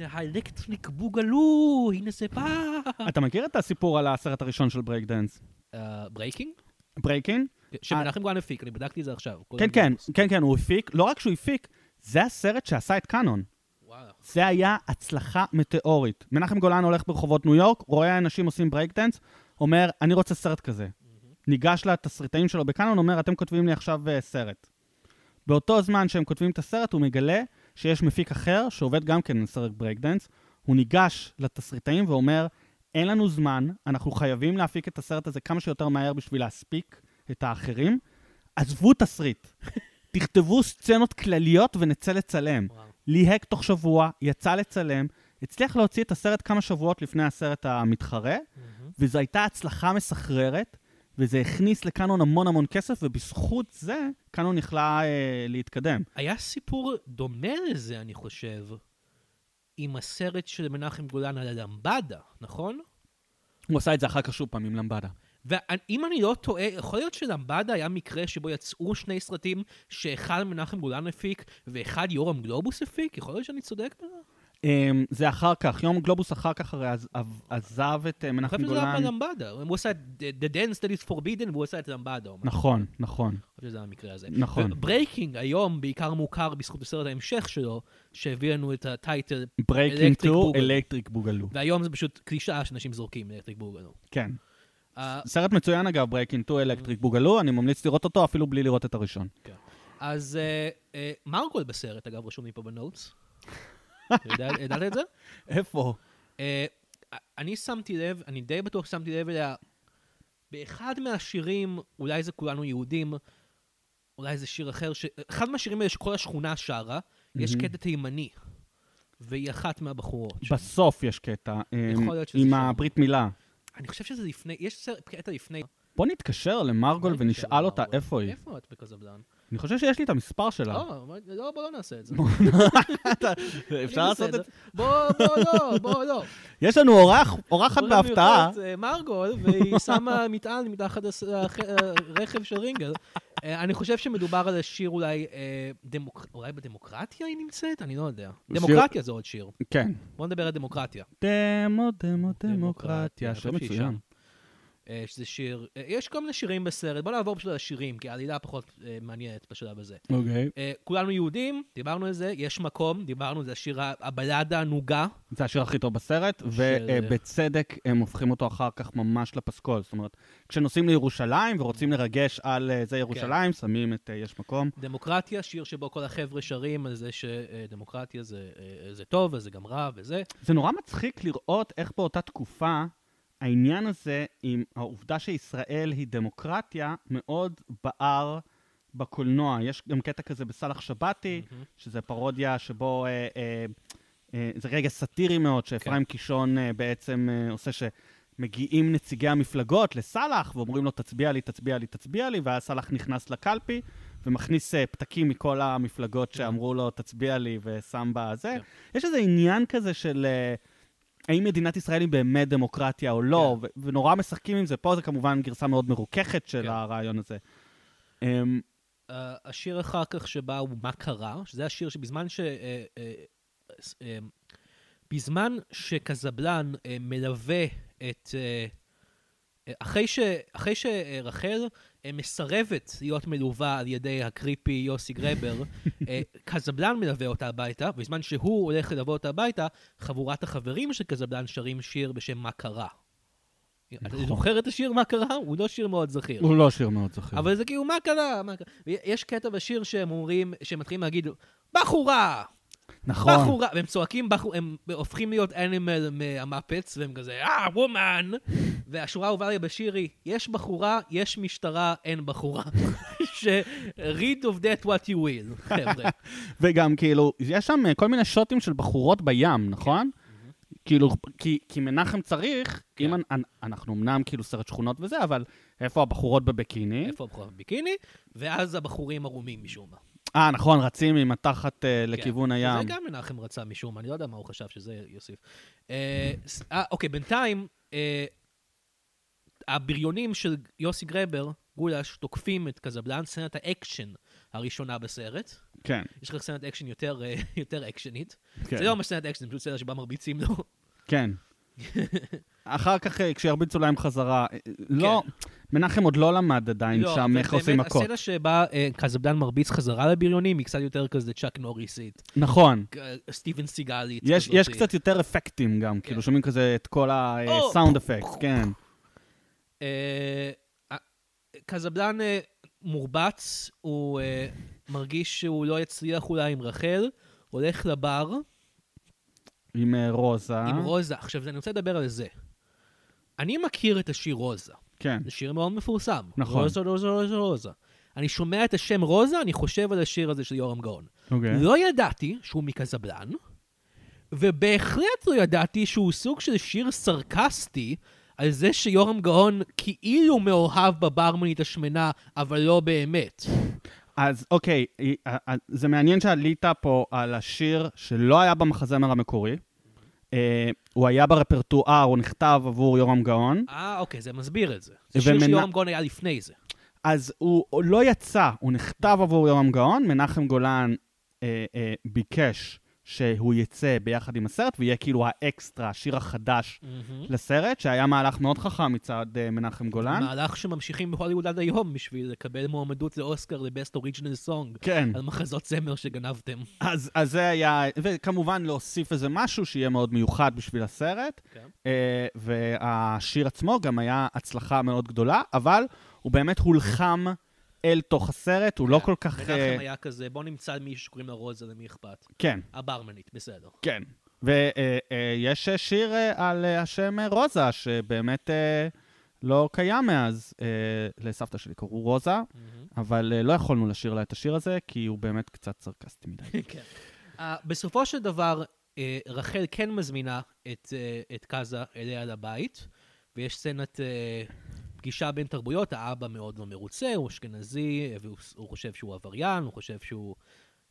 ה Electric Boogaloo, הנה זה בא. אתה מכיר את הסיפור על הסרט הראשון של ברייק? אה, Breakin'? Breakin'? שמנחם גולן הפיק, אני בדקתי את זה עכשיו. כן, כן. כן, כן, הוא הפיק. לא רק שהוא הפיק, זה הסרט שעשה את קאנון. זה היה הצלחה מטאורית. מנחם גולן הולך ברחובות ניו יורק, רואה אנשים עושים ברייק דנס, אומר, אני רוצה סרט כזה. ניגש לתסריטאים שלו בקאנון, אומר, אתם כותבים לי עכשיו אה, סרט. באותו זמן שהם כותבים את הסרט, הוא מגלה שיש מפיק אחר שעובד גם כן על סרט ברייק דנס. הוא ניגש לתסריטאים ואומר, אין לנו זמן, אנחנו חייבים להפיק את הסרט הזה כמה שיותר מהר בשביל להספיק את האחרים. עזבו תסריט. <laughs> תכתבו סצנות כלליות ונצא לצלם. וואו. ליהק תוך שבוע, יצא לצלם, הצליח להוציא את הסרט כמה שבועות לפני הסרט המתחרה, וזו הייתה הצלחה מסחררת, וזה הכניס לקאנון המון המון כסף, ובזכות זה קאנון יכלה אה, להתקדם. היה סיפור דומה לזה, אני חושב, עם הסרט של מנחם גולן על הלמבדה, נכון? הוא עשה את זה אחר כך שוב פעם עם למבדה. ואם אני לא טועה, יכול להיות שלמבדה היה מקרה שבו יצאו שני סרטים שאחד מנחם גולן הפיק ואחד יורם גלובוס הפיק? יכול להיות שאני צודק בזה? אמ, זה אחר כך, יורם גלובוס אחר כך הרי עז- עז- עזב את אה, אני מנחם חושב שזה היה גולן. בלמבדה. הוא עשה את The Dance That is Forbidden והוא עשה את למבדה. נכון, נכון, אני חושב שזה המקרה הזה. נכון. Breakin' היום בעיקר מוכר בזכות הסרט ההמשך שלו, שהביא לנו את ה title, Breakin' Electric 2, Boogaloo. Electric Boogaloo. והיום זה פשוט קלישאה שאנשים זורקים Electric Boogaloo. כן. אה, סרט מצוין אגב, Breakin' 2, Electric Boogaloo, אני ממליץ לראות אותו אפילו בלי לראות את הראשון. אז אה, מרגול בסרט, אגב, רשום לי פה ב notes. ידעת את זה? איפה? אה, אני שמתי לב, אני די בטוח ששמתי לב אליה, באחד מהשירים, אולי זה כולנו יהודים, אולי זה שיר אחר, ש... אחד מהשירים האלה שכל השכונה שרה, יש. קטע תימני, והיא אחת מהבחורות. בסוף יש קטע. שזה עם. הברית מילה. אני חושב שזה לפני, יש קטע לפני. בוא נתקשר למרגול ונשאל אותה. איפה היא. איפה את בקזבלן? אני חושב שיש לי את המספר שלה. לא, לא, בוא לא נעשה את זה. <laughs> אפשר לעשות. את זה? בוא, בוא לא, בוא לא. יש לנו אורח, אורחת בהפתעה. אה, מרגול, והיא שמה מטען מתחת הח- הרכב של רינגל. אה, אני חושב שמדובר על השיר אולי, אה, אולי בדמוקרטיה היא נמצאת? אני לא יודע. שיר- דמוקרטיה זה עוד שיר. כן. בוא נדבר על דמוקרטיה. דמו, דמו, דמוקרטיה, שיר מצוין. אה, שזה שיר, אה, יש כל מיני שירים בסרט, בוא נעבור פשוט על השירים, כי העלילה פחות אה, מעניינת בשלב הזה. אוקיי. אה, כולנו יהודים, דיברנו על זה, יש מקום, דיברנו, זה השיר, הבלדה הנוגה. זה השיר הכי טוב בסרט, ובצדק הם הופכים אותו אחר כך ממש לפסקול. זאת אומרת, כשנוסעים לירושלים ורוצים לרגש על זה ירושלים, שמים את יש מקום. דמוקרטיה, שיר שבו כל החבר'ה שרים על זה שדמוקרטיה זה, זה טוב, וזה גם רע, וזה. זה נורא מצחיק לראות איך באותה תקופה העניין הזה עם העובדה שישראל היא דמוקרטיה מאוד בער בקולנוע. יש גם קטע כזה בסאלח שבתי, מהמם. שזה פרודיה שבו... אה, אה, אה, זה רגע סאטירי מאוד, שאפרים קישון אה, בעצם אה, עושה שמגיעים נציגי המפלגות לסאלח ואומרים לו, תצביע לי, תצביע לי, תצביע לי, ואז סאלח נכנס לקלפי ומכניס אה, פתקים מכל המפלגות שאמרו לו, תצביע לי, ושם בזה. כן. יש איזה עניין כזה של... אה, האם מדינת ישראל היא באמת דמוקרטיה או לא, ו- ונורא משחקים עם זה. פה זה כמובן גרסה מאוד מרוככת של כן. הרעיון הזה. אמ, Uh, השיר אחר כך שבא הוא מה קרה, שזה השיר שבזמן ש... Uh, uh, uh, בזמן שקזבלן uh, מלווה את... Uh, אחרי, ש, אחרי שרחל מסרבת להיות מלווה על ידי הקריפי יוסי גרבר, uh, <laughs> קזבלן מלווה אותה הביתה, ובזמן שהוא הולך ללוות אותה הביתה, חבורת החברים של קזבלן שרים שיר בשם מה קרה. אתה נכון. זוכר את השיר מה קרה? הוא לא שיר מאוד זכיר. הוא לא שיר מאוד זכיר. אבל זה כאילו, מה קרה? מה קרה? יש קטע בשיר שהם אומרים, שהם מתחילים להגיד, בחורה! נכון. בחורה! והם צועקים, בחור, הם הופכים להיות אנימל מהמפץ, והם כזה, אה, וומן! והשורה האהובה לי בשיר היא, יש בחורה, יש משטרה, אין בחורה. <laughs> ש- read of that what you will, חבר'ה. <laughs> וגם כאילו, יש שם אה, כל מיני שוטים של בחורות בים, נכון? כאילו, כי, כי מנחם צריך, כן. אם אנ, אנחנו אמנם כאילו סרט שכונות וזה, אבל איפה הבחורות בביקיני? איפה הבחורה בביקיני? ואז הבחורים ערומים משום מה. אה, נכון, רצים עם התחת אה, לכיוון. הים. זה גם מנחם רצה משום מה, אני לא יודע מה הוא חשב שזה יוסיף. אה, אה, אוקיי, בינתיים, אה, הבריונים של יוסי גרבר, גולש, תוקפים את קזבלן, סצנת האקשן הראשונה בסרט. כן, יש לך סצנת אקשן יותר, אה, יותר אקשנית. כן. זה לא ממש סצנת אקשן, זה פשוט סצנה שבה מרביצים לו. כן. <laughs> אחר כך, אה, כשירביצו להם חזרה, אה, לא, מנחם עוד לא למד עדיין לא, שם איך עושים מכות. הסצנה שבה אה, קזבלן מרביץ חזרה לבריונים היא קצת יותר כזה צ'אק נוריסית, נכון. סטיבן סיגלית. יש, קצת יותר אפקטים גם, כאילו שומעים כזה את כל או, הסאונד אפקט, כן. אה, אה, מורבץ, הוא אה, מרגיש שהוא לא יצליח אולי עם רחל, הולך לבר עם אה, רוזה. עם רוזה. עכשיו, אני רוצה לדבר על זה. אני מכיר את השיר רוזה. כן. זה שיר מאוד מפורסם. נכון. רוזה, רוזה, רוזה, רוזה. אני שומע את השם רוזה, אני חושב על השיר הזה של יורם גאון. אוקיי. לא ידעתי שהוא מקזבלן, ובהחלט לא ידעתי שהוא סוג של שיר סרקסטי על זה שיורם גאון כאילו מאוהב בברמנית השמנה, אבל לא באמת. אז אוקיי, אה, אה, זה מעניין שעלית פה על השיר שלא היה במחזמר המקורי. אה, הוא היה ברפרטואר, הוא נכתב עבור יורם גאון. אה, אוקיי, זה מסביר את זה. זה שיר ומנ- שיורם גאון היה לפני זה. אז הוא הוא לא יצא, הוא נכתב עבור יורם גאון, מנחם גולן אה, אה, ביקש שהוא יצא ביחד עם הסרט, ויהיה כאילו האקסטרה, השיר החדש לסרט, שהיה מהלך מאוד חכם מצד אה, מנחם גולן. מהלך שממשיכים בהוליווד עד היום בשביל לקבל מועמדות לאוסקר ל best original song. כן, על מחזות זמר שגנבתם. אז, אז זה היה, וכמובן להוסיף איזה משהו שיהיה מאוד מיוחד בשביל הסרט. כן. אה, והשיר עצמו גם היה הצלחה מאוד גדולה, אבל הוא באמת הולחם אל תוך הסרט, הוא לא כל כך... מנחם אה, היה כזה, בוא נמצא מישהו שקוראים לה רוזה, למי אכפת? כן, הברמנית, בסדר. כן. ויש שיר אה, על אה, השם אה, רוזה, שבאמת אה, לא קיים מאז. אה, לסבתא שלי קראו רוזה, אבל אה, לא יכולנו לשיר לה את השיר הזה, כי הוא באמת קצת סרקסטי מדי. <laughs> כן. בסופו של דבר, רחל כן מזמינה את, את קאזה אליה לבית, ויש סצנת פגישה בין תרבויות, האבא מאוד לא מרוצה, הוא אשכנזי, והוא הוא חושב שהוא עבריין, הוא חושב שהוא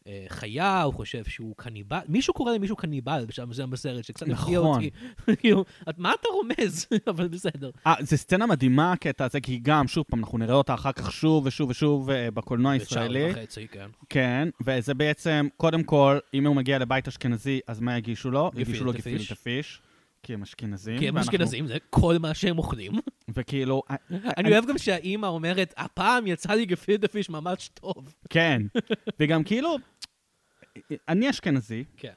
uh, חיה, הוא חושב שהוא קניבל. מישהו קורא למישהו קניבל בשם זה בסרט, שקצת הפתיע נכון. אותי. <laughs> כאילו, מה אתה רומז? <laughs> אבל בסדר. אה, זו סצנה מדהימה, הקטע הזה, כי גם, שוב פעם, אנחנו נראה אותה אחר כך שוב ושוב ושוב אה, בקולנוע הישראלי. בשעה וחצי, כן. כן, וזה בעצם, קודם כל, אם הוא מגיע לבית אשכנזי, אז מה יגישו לו? יגישו לו. גפילטע פיש, כי הם אשכנזים. כי הם ואנחנו- אשכנזים, זה כל מה שהם אוכלים. וכאילו, אה, אני אוהב גם שהאימא אומרת, הפעם יצא לי גפילטע פיש ממש טוב. כן. וגם כאילו, אני אשכנזי, כן.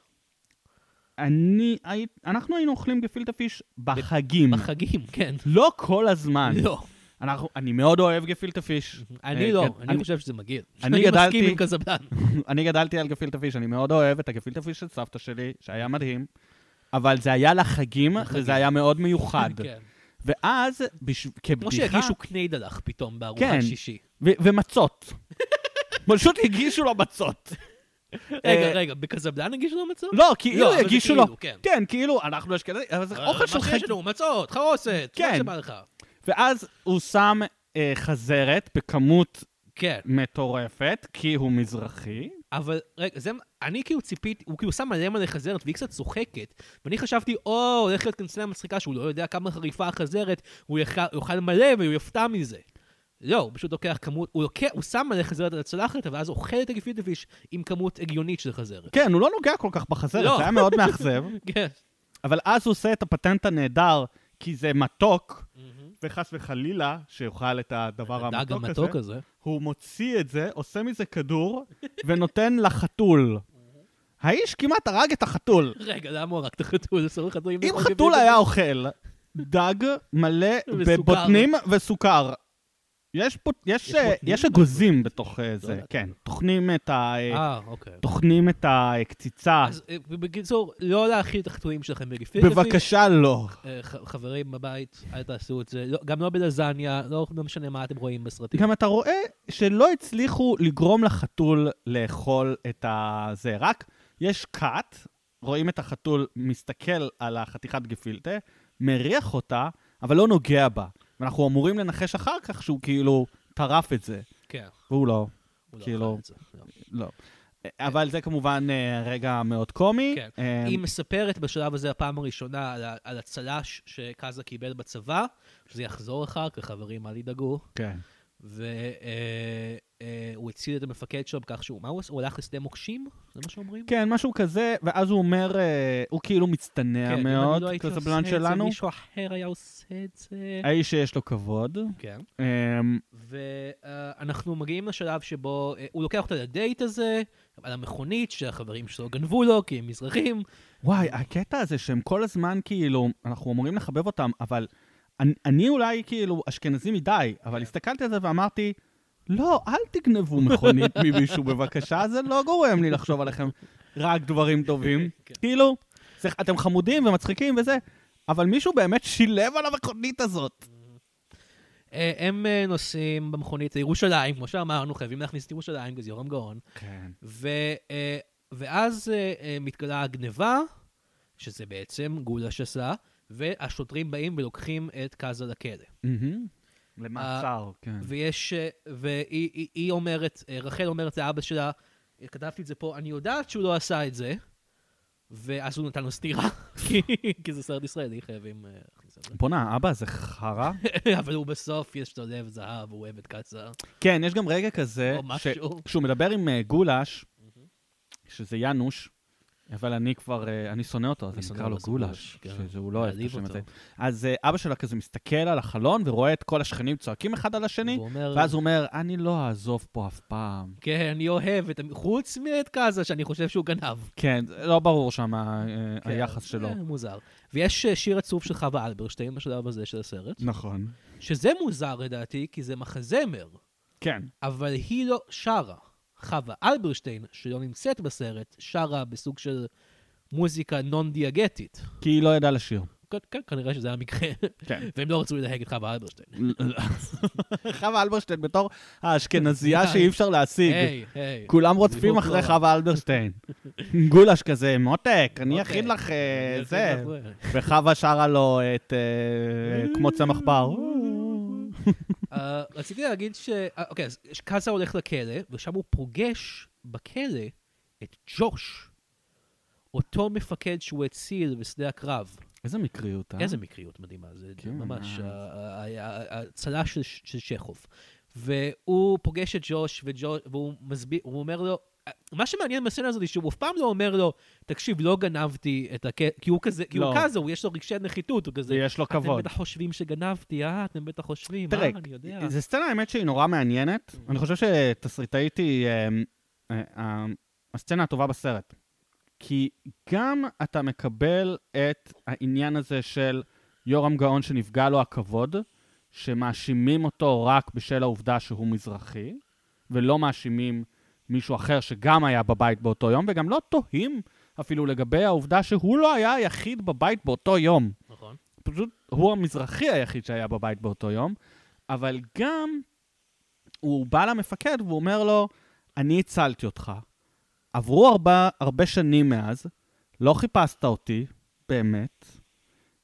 אני, אנחנו היינו אוכלים גפילטע פיש בחגים. בחגים, כן. לא כל הזמן. לא. אנחנו, אני מאוד אוהב גפילטע פיש. אני אה, לא, כן, אני חושב שזה מגעיל. אני גדלתי- מסכים עם קזבלן. <laughs> אני גדלתי על גפילטע פיש, אני מאוד אוהב את הגפילטע פיש של סבתא שלי, שהיה מדהים, אבל זה היה לחגים, לחגים. וזה היה מאוד מיוחד. כן. ואז, בש... כמו כבדיחה... שהגישו קניידלח פתאום בארוחת כן. שישי. ו- ומצות. <laughs> פשוט הגישו לו מצות. רגע, אה, רגע, בקזבלן הגישו לו מצות? לא, כאילו זה הגישו לו. כאילו, כן. כן, כאילו, אנחנו אשכנזים, אבל זה אוכל של מה שיש. לנו, מצות, חרוסת, כן. מה שבא לך. ואז הוא שם אה, חזרת בכמות כן, מטורפת, כי הוא מזרחי. אבל רגע, זה, אני כאילו ציפיתי, הוא כאילו שם מלא מלא חזרת והיא קצת צוחקת, ואני חשבתי, או, הולכת להיות סצנה מצחיקה שהוא לא יודע כמה חריפה החזרת, הוא יאכל- מלא והוא יופתע מזה. לא, הוא פשוט לוקח כמות, הוא לוקח, הוא שם מלא חזרת על הצלחת, ואז אוכל את הגפילטע פיש עם כמות הגיונית של חזרת. כן, הוא לא נוגע כל כך בחזרת, לא. זה היה מאוד מאכזב. <laughs> כן. אבל אז הוא עושה את הפטנט הנהדר, כי זה מתוק, וחס וחלילה, שיאכל את הדבר הדג המתוק המתוק הזה, הזה. הוא מוציא את זה, עושה מזה כדור, ונותן לחתול. האיש כמעט הרג את החתול. רגע, למה הוא רק את החתול? אסור לחתולים אם לאכול חתול היה? אוכל דג מלא. בבוטנים וסוכר, יש פה, יש, יש אגוזים בתוך אה, זה, ידעתי. כן. טוחנים את ה... אה, אה, אוקיי. טוחנים את הקציצה. אז אה, בקיצור, לא להאכיל את החתולים שלכם בגפילטע פיש. בבקשה, לא. חברים בבית, אל תעשו את זה. לא, גם לא בלזניה, לא, לא משנה מה אתם רואים בסרטים. גם אתה רואה שלא הצליחו לגרום לחתול לאכול את הזה, רק יש קאט, רואים את החתול מסתכל על החתיכת גפילטה, מריח אותה, אבל לא נוגע בה. ואנחנו אמורים לנחש אחר כך שהוא כאילו טרף את זה, כן, והוא לא, הוא לא כאילו- אכל את זה. לא. לא. אבל זה כמובן אה, רגע מאוד קומי. כן. אה, היא מספרת בשלב הזה הפעם הראשונה על, על הצל"ש שקאזה קיבל בצבא, שזה יחזור אחר כך, חברים, אל ידאגו. כן. והוא הציל את המפקד שלו בכך שהוא, מה הוא עשה? הוא הלך לשדה מוקשים? זה מה שאומרים? כן, משהו כזה, ואז הוא אומר, אה, הוא כאילו מצטנע כן, אם אני מאוד, לא הייתי עושה את זה. מישהו אחר היה עושה את זה. האיש שיש לו כבוד. כן. אמ, ואנחנו מגיעים לשלב שבו אה, הוא לוקח אותה לדייט הזה, על המכונית שהחברים שלו גנבו לו, כי הם מזרחים. וואי, הקטע הזה שהם כל הזמן כאילו, אנחנו אמורים לחבב אותם, אבל אני, אני אולי כאילו אשכנזי מדי, אבל. הסתכלתי על זה ואמרתי, לא, אל תגנבו מכונית <laughs> ממישהו בבקשה, זה לא גורם לי לחשוב עליכם רק דברים טובים. <laughs> כן. כאילו, זה, אתם חמודים ומצחיקים וזה, אבל מישהו באמת שילם על המכונית הזאת. אה, הם אה, נוסעים במכונית לירושלים, כמו שאמרנו, חייבים להכניס את ירושלים, כי זה יורם גאון. כן. אה, ואז מתגלה הגניבה, שזה בעצם גולש עשה, והשוטרים באים ולוקחים את קאזה לכלא. למעצר, כן. ויש, אה, והיא היא, היא אומרת, אה, רחל אומרת לאבא שלה, אה, כתבתי את זה פה, אני יודעת שהוא לא עשה את זה, ואז הוא נתן לו סטירה, <laughs> כי- כי זה סרט ישראלי, חייבים אה, להכניס את זה. בואנה, אבא, זה חרא? <laughs> אבל הוא בסוף, יש לו לב זהב, הוא אוהב את קצר. כן, יש גם רגע כזה, או משהו. כשהוא מדבר עם אה, גולש, שזה ינוש, אבל אני כבר, אה, אני שונא אותו, אז אני אקרא לו גולש, כן. שהוא לא אוהב את השם. הזה. אז אה, אבא שלה כזה מסתכל על החלון ורואה את כל השכנים צועקים אחד על השני, ואז הוא אומר, אני לא אעזוב פה אף פעם. כן, אני אוהב את... חוץ מאת קאזה, שאני חושב שהוא גנב. כן, לא ברור שם אה, כן, היחס שלו. מוזר. ויש שיר עצוב של חווה אלברשטיין בשלב הזה של הסרט, נכון. שזה מוזר לדעתי, כי זה מחזמר, כן. אבל היא לא שרה. חווה אלברשטיין, שלא נמצאת בסרט, שרה בסוג של מוזיקה נון-דיאגטית. כי היא לא ידעה לשיר. כן, כן, כנראה שזה המקרה. כן. והם לא רצו ללהג את חווה אלברשטיין. חווה אלברשטיין בתור האשכנזייה. <laughs> שאי אפשר להשיג. כולם רודפים אחרי כבר. חווה אלברשטיין. גולש כזה, מותק, אני. אכין לך אה, זה. לך זה. וחווה שרה לו את אה, כמו צמח בר. <laughs> <laughs> אה, רציתי להגיד ש... אה, אוקיי, אז קאזה הולך לכלא, ושם הוא פוגש בכלא את ג'וש, אותו מפקד שהוא הציל בשדה הקרב. איזה מקריות, אה? איזה מקריות מדהימה, זה כן, ממש אה. ה- ה- ה- הצל"ש של- שכוב. והוא פוגש את ג'וש, וג'וש- והוא מסביר, הוא אומר לו, מה שמעניין בסצנה הזאת, שהוא אף פעם לא אומר לו, תקשיב, לא גנבתי את הכסף, כי הוא כזה, כי הוא לא. כזה, הוא יש לו רגשי נחיתות, הוא כזה, ויש לו כבוד. אתם בטח חושבים שגנבתי, אה, אתם בטח חושבים, תראה, אה, אני יודע. זו סצנה, האמת שהיא נורא מעניינת. אני חושב שתסריטאית היא אה, אה, אה, הסצנה הטובה בסרט. כי גם אתה מקבל את העניין הזה של יורם גאון שנפגע לו הכבוד, שמאשימים אותו רק בשל העובדה שהוא מזרחי, ולא מאשימים מישהו אחר שגם היה בבית באותו יום, וגם לא תוהים אפילו לגבי העובדה שהוא לא היה היחיד בבית באותו יום. נכון. פשוט הוא המזרחי היחיד שהיה בבית באותו יום, אבל גם הוא בא למפקד והוא אומר לו, אני הצלתי אותך, עברו הרבה, הרבה שנים מאז, לא חיפשת אותי, באמת,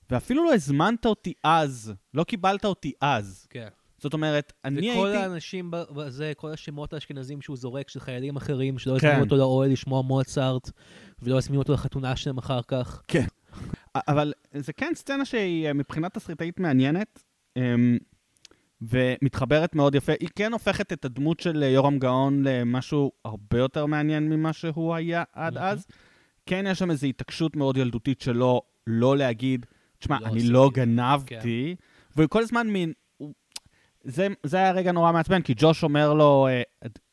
ואפילו לא הזמנת אותי אז, לא קיבלת אותי אז. כן. זאת אומרת, אני וכל הייתי... האנשים בזה, כל השמות האשכנזים שהוא זורק של חיילים אחרים, שלא כן. אותו לאוהל לשמוע מוצרט, ולא הזמינו אותו לחתונה שלהם אחר כך. כן. אבל זה כן סצנה שהיא אה, מבחינת תסריטאית מעניינת, אמ, ומתחברת מאוד יפה. היא כן הופכת את הדמות של אה, יורם גאון למשהו הרבה יותר מעניין ממה שהוא היה עד. אז. כן, יש שם איזו התעקשות מאוד ילדותית שלו, לא להגיד, תשמע, לא אני. לא גנבתי, וכל הזמן מין... זה, זה היה רגע נורא מעצבן, כי ג'וש אומר לו, אה,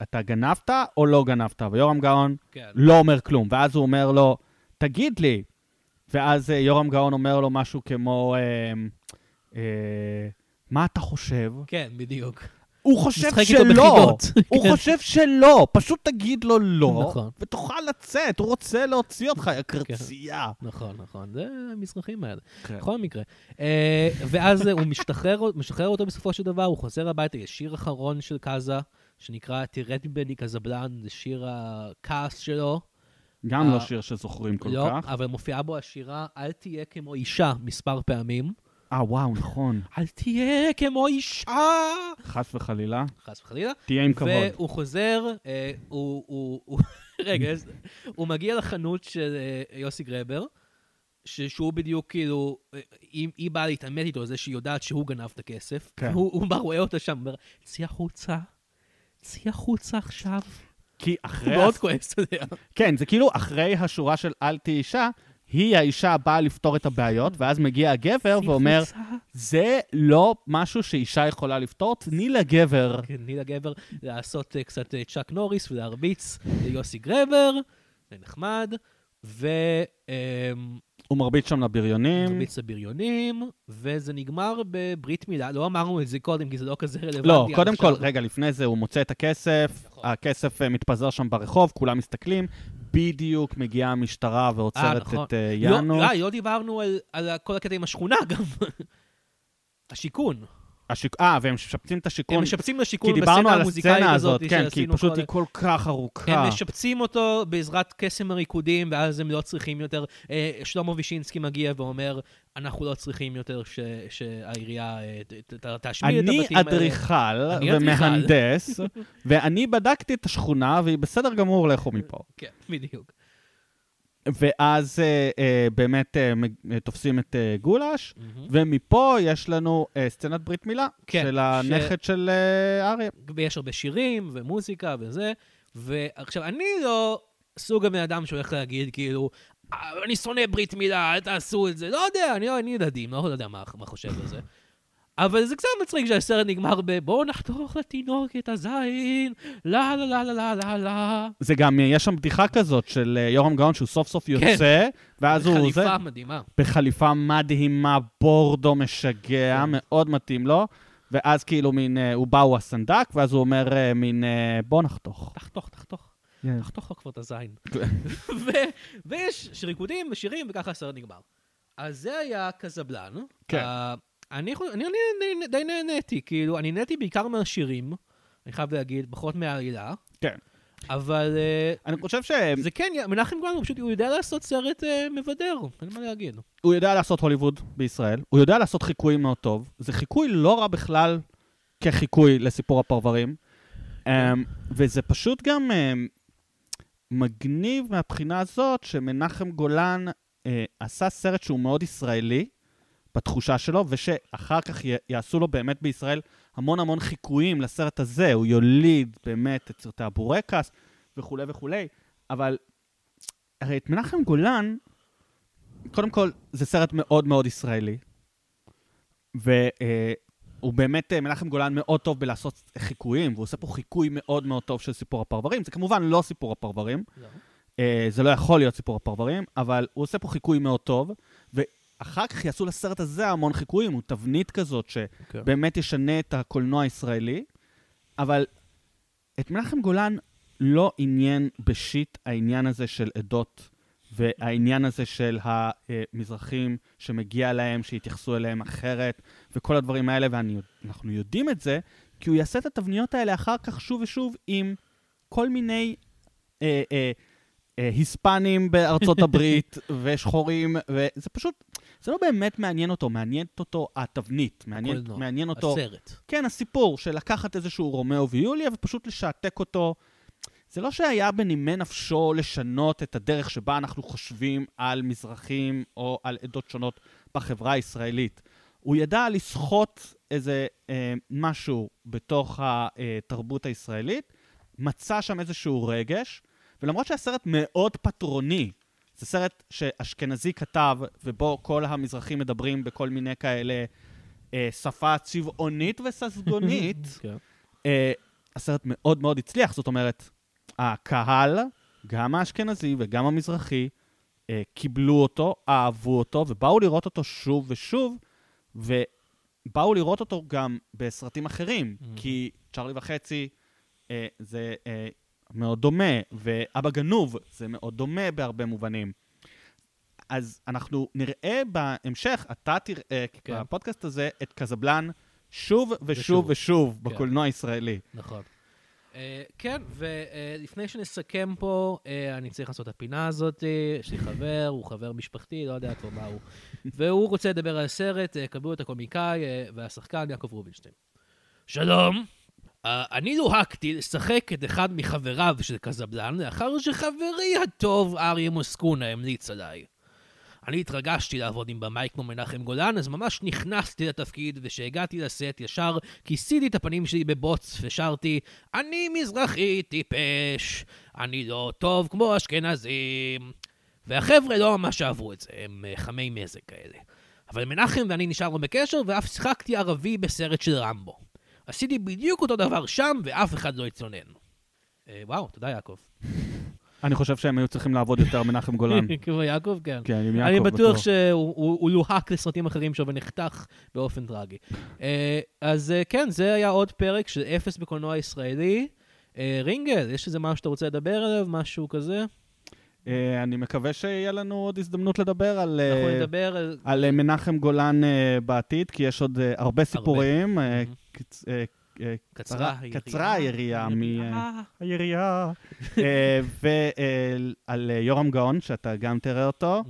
אתה גנבת או לא גנבת? ויורם גאון כן. לא אומר כלום. ואז הוא אומר לו, תגיד לי. ואז אה, יורם גאון אומר לו משהו כמו, אה, אה, מה אתה חושב? כן, בדיוק. הוא חושב שלא. <laughs> הוא כן. חושב שלא. פשוט תגיד לו לא, נכון. ותוכל לצאת. הוא רוצה להוציא אותך, יא קרצייה. נכון, נכון, זה המזרחים האלה. כן. בכל מקרה. אה, ואז הוא משתחרר, <laughs> משחרר אותו בסופו של דבר, הוא חוזר הביתה, יש שיר אחרון של קאזה, שנקרא תרד מבני קזבלן, זה שיר הכעס שלו. גם לא אה, שיר שזוכרים כל לא, כך. אבל מופיעה בו השירה, אל תהיה כמו אישה, מספר פעמים. אה, וואו, נכון. אל תהיה כמו אישה! חס וחלילה. חס וחלילה. תהיה עם כבוד. והוא חוזר, אה, הוא, הוא, הוא, <laughs> רגע, הוא מגיע לחנות של אה, יוסי גרבר, שהוא בדיוק כאילו, אה, היא, היא באה להתעמת איתו על זה שהיא יודעת שהוא גנב את הכסף. כן. הוא, הוא בא, רואה אותה שם, אומר, צאי החוצה, צאי החוצה עכשיו. כי הוא אחרי... מאוד הס- כועס, אתה יודע. כן, זה כאילו אחרי השורה של אל תהי אישה, היא האישה הבאה לפתור את הבעיות, ואז מגיע הגבר ואומר. זה לא משהו שאישה יכולה לפתור, תני לגבר. כן, תני לגבר לעשות אה, קצת אה, צ'אק נוריס ולהרביץ ליוסי גרבר, זה נחמד, ומרביץ הוא מרביץ שם לבריונים. לבריונים, וזה נגמר בברית מילה. לא אמרנו את זה קודם, כי זה לא כזה רלוונטי. לא, קודם כל, רגע, לפני זה הוא מוצא את הכסף, נכון. הכסף אה, מתפזר שם ברחוב, כולם מסתכלים, בדיוק מגיעה המשטרה אה, ועוצרת נכון. את אה, לא, יאנו. אה, לא דיברנו על, על כל הקטע עם השכונה גם. <laughs> השיכון. השיק- אה, והם משפצים את השיכון. הם משפצים כי לשיכון דיברנו בסצנה הסצנה הזאת הזאת, כן, כי פשוט קודם. היא כל כך ארוכה. הם משפצים אותו בעזרת קסם הריקודים, ואז הם לא צריכים יותר... אה, שלמה וישינסקי מגיע ואומר, אנחנו לא צריכים יותר ש, שהעירייה אה, ת- ת- תשמיד את הבתים האלה. אני אדריכל. ומהנדס, <laughs> ואני בדקתי את השכונה, והיא בסדר גמור, לכו מפה. כן, בדיוק. ואז אה, אה, באמת אה, תופסים את אה, גולש, מהמם. ומפה יש לנו אה, סצנת ברית מילה כן, של הנכד של אה, אריה. ויש הרבה שירים ומוזיקה וזה, ועכשיו, אני לא סוג הבן אדם שהולך להגיד, כאילו, "אה, אני שונא ברית מילה, אל תעשו את זה. לא יודע, אני, אני ילדים, לא יודע מה, מה חושב על זה. אבל זה קצת מצחיק שהסרט נגמר ב... בואו נחתוך לתינוק את הזין, לה לה לה לה לה לה לה. זה גם, יש שם בדיחה כזאת של אה, יורם גאון, שהוא סוף סוף יוצא, ואז הוא... זה, כן. חליפה מדהימה. בחליפה מדהימה, בורדו משגע, כן. מאוד מתאים לו. ואז כאילו מין, אה, הוא בא, הוא הסנדק, ואז הוא אומר אה, מין, בוא נחתוך. תחתוך, תחתוך. כן. תחתוך לו כבר את הזין. <laughs> ו- ויש ריקודים ושירים, וככה הסרט נגמר. אז זה היה קזבלן. כן. אני, אני, אני, אני די נהניתי, כאילו, אני נהניתי בעיקר מהשירים, אני חייב להגיד, פחות מהעלילה. כן. אבל אה, אני חושב ש... זה כן, מנחם גולן, הוא פשוט, הוא יודע לעשות סרט אה, מבדר, אין מה להגיד. הוא יודע לעשות הוליווד בישראל, הוא יודע לעשות חיקויים מאוד טוב. זה חיקוי לא רע בכלל כחיקוי לסיפור הפרברים. Um, וזה פשוט גם um, מגניב מהבחינה הזאת שמנחם גולן uh, עשה סרט שהוא מאוד ישראלי בתחושה שלו, ושאחר כך י- יעשו לו באמת בישראל המון המון חיקויים לסרט הזה. הוא יוליד באמת את סרטי הבורקס וכולי וכולי, אבל הרי את מנחם גולן, קודם כל, זה סרט מאוד מאוד ישראלי. והוא באמת, אה, מנחם גולן מאוד טוב בלעשות חיקויים, והוא עושה פה חיקוי מאוד מאוד טוב של סיפור הפרברים. זה כמובן לא סיפור הפרברים, אה, זה לא יכול להיות סיפור הפרברים, אבל הוא עושה פה חיקוי מאוד טוב, ואחר כך יעשו לסרט הזה המון חיקויים, הוא תבנית כזאת שבאמת ישנה את הקולנוע הישראלי, אבל את מנחם גולן לא עניין ב shit העניין הזה של עדות, והעניין הזה של המזרחים שמגיע להם, שיתייחסו אליהם אחרת, וכל הדברים האלה, ואנחנו יודעים את זה, כי הוא יעשה את התבניות האלה אחר כך שוב ושוב עם כל מיני אה, אה, אה, היספנים בארצות הברית <laughs> ושחורים, וזה פשוט, זה לא באמת מעניין אותו, מעניינת אותו התבנית, מעניין, מעניין אותו... הסרט. כן, הסיפור של לקחת איזשהו רומאו ויוליה ופשוט לשעתק אותו. זה לא שהיה בנימי נפשו לשנות את הדרך שבה אנחנו חושבים על מזרחים או על עדות שונות בחברה הישראלית. הוא ידע לסחוט איזה אה, משהו בתוך התרבות הישראלית, מצא שם איזשהו רגש, ולמרות שהסרט מאוד פטרוני, זה סרט שאשכנזי כתב, ובו כל המזרחים מדברים בכל מיני כאלה אה, שפה צבעונית וססגונית, <laughs> כן. אה, הסרט מאוד מאוד הצליח, זאת אומרת, הקהל, גם האשכנזי וגם המזרחי, אה, קיבלו אותו, אהבו אותו, ובאו לראות אותו שוב ושוב, ובאו לראות אותו גם בסרטים אחרים, Mhm. כי צ'ארלי וחצי אה, זה אה, מאוד דומה, ואבא גנוב זה מאוד דומה בהרבה מובנים. אז אנחנו נראה בהמשך, אתה תראה כן. בפודקאסט הזה את קזבלן שוב ושוב ושוב. ושוב כן. בקולנוע הישראלי. נכון. Uh, כן, ולפני שנסכם פה, uh, אני צריך לעשות את הפינה הזאת. יש לי חבר, הוא חבר משפחתי, לא יודע כבר מה הוא. <laughs> והוא רוצה לדבר על הסרט, uh, קבלו את הקומיקאי uh, והשחקן יעקב רובינשטיין. שלום, uh, אני לוהקתי לשחק את אחד מחבריו של קזבלן, לאחר שחברי הטוב אריה מוסקונה המליץ עליי. אני התרגשתי לעבוד עם במאי כמו מנחם גולן, אז ממש נכנסתי לתפקיד, וכשהגעתי לסט ישר כיסיתי את הפנים שלי בבוץ ושרתי, אני מזרחי טיפש, אני לא טוב כמו אשכנזים. והחבר'ה לא ממש אהבו את זה, הם אה, חמי מזג כאלה. אבל מנחם ואני נשארנו בקשר, ואף שיחקתי ערבי בסרט של רמבו. עשיתי בדיוק אותו דבר שם, ואף אחד לא התלונן. אה, וואו, תודה יעקב. אני חושב שהם היו צריכים לעבוד יותר מנחם גולן. <laughs> כמו יעקב, כן. כן, עם יעקב אני בטוח. שהוא הוא- הוא לוהק לסרטים אחרים שלו ונחתך באופן טרגי. אה, אז אה, כן, זה היה עוד פרק של אפס בקולנוע ישראלי. רינגל, יש איזה משהו שאתה רוצה לדבר עליו? משהו כזה? אני מקווה שיהיה לנו עוד הזדמנות לדבר על... אנחנו נדבר על... על מנחם גולן בעתד, כי יש עוד הרבה סיפורים. מהמם. קצ- אה, אה, קצרה היריעה. קצרה היריעה. היריעה. היריעה. ועל יורם גאון, שאתה גם תראה אותו.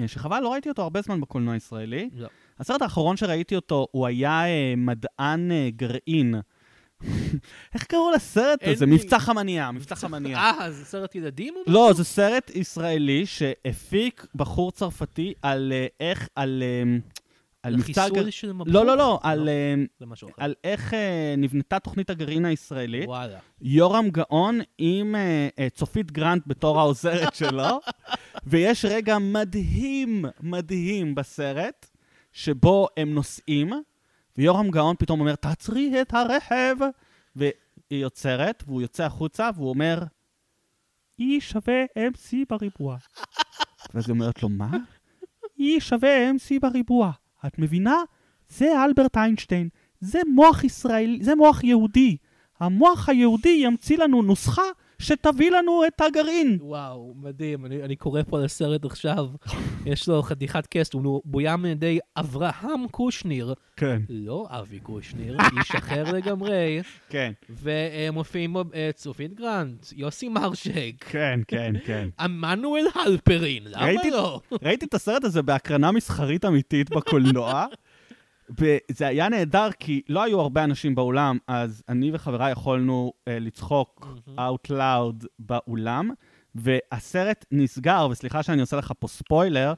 אה, שחבל, לא ראיתי אותו הרבה זמן בקולנוע הישראלי. לא. הסרט האחרון שראיתי אותו, הוא היה אה, מדען אה, גרעין. איך קראו לסרט הזה? מבצע חמניה, מבצע חמניה. אה, זה סרט ילדים? לא, זה סרט ישראלי שהפיק בחור צרפתי על אה, איך, על... על מבצע... חיסול גר- של מבוך? לא, לא, לא, על, אחר. על איך אה, נבנתה תוכנית הגרעין הישראלית. וואלה. יורם גאון עם אה, צופית גרנט בתור העוזרת <laughs> שלו, ויש רגע מדהים, מדהים בסרט, שבו הם נוסעים, ויורם גאון פתאום אומר, תעצרי את הרכב, והיא יוצרת, והוא יוצא החוצה, והוא אומר, E שווה MC בריבוע. ואז היא אומרת לו, מה? E שווה MC בריבוע. את מבינה? זה אלברט איינשטיין. זה מוח ישראלי, זה מוח יהודי. המוח היהודי ימציא לנו נוסחה שתביא לנו את הגרעין. וואו, מדהים. אני, אני קורא פה על הסרט עכשיו. <laughs> יש לו חתיכת קסט, הוא בוים על ידי אברהם קושניר. כן. לא אבי קושניר, איש אחר לגמרי. <laughs> כן, ומופיעים בו אה, צופית גרנט, יוסי מרשק, כן, כן, כן. <laughs> עמנואל הלפרין, למה ראיתי- לא? ראיתי את הסרט הזה בהקרנה מסחרית אמיתית בקולנוע, וזה היה נהדר כי לא היו הרבה אנשים באולם, אז אני וחבריי יכולנו uh, לצחוק out loud באולם, והסרט נסגר, וסליחה שאני עושה לך פה ספוילר,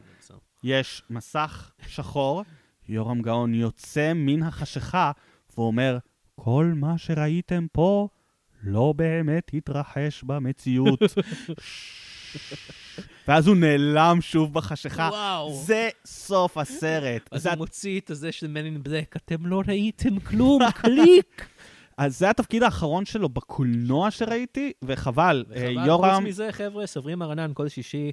יש מסך שחור, יורם גאון יוצא מן החשיכה ואומר, כל מה שראיתם פה לא באמת התרחש במציאות. <laughs> ואז הוא נעלם שוב בחשיכה. וואו. זה סוף הסרט. אז זה, הוא מוציא את הזה של in Black, אתם לא ראיתם כלום, <laughs> קליק. אז זה התפקיד האחרון שלו בקולנוע שראיתי, וחבל. אה, וחבל, יורם... חוץ מזה, חבר'ה, סברים הרנן כל שישי,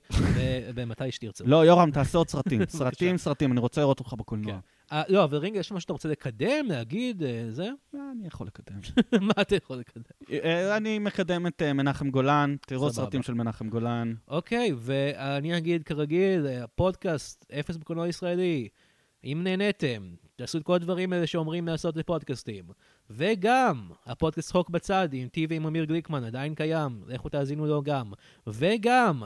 במתי שתרצו. לא, יורם, תעשה עוד סרטים. <laughs> סרטים, סרטים, אני רוצה לראות אותך בקולנוע. כן. אה, לא, אבל רינגה, יש משהו שאתה רוצה לקדם, להגיד, אה, זה? אה, אני יכול לקדם. <laughs> מה אתה יכול לקדם? אה, אני מקדם את אה, מנחם גולן, תראו סבבה. סרטים של מנחם גולן. אוקיי, ואני אגיד כרגיל, הפודקאסט, אפס בקולנוע ישראלי, אם נהניתם, תעשו את כל הדברים האלה שאומרים לעשות לפודקאסטים. וגם, הפודקאסט צחוק בצד עם טי ועם אמיר גליקמן עדיין קיים, לכו תאזינו לו גם. וגם,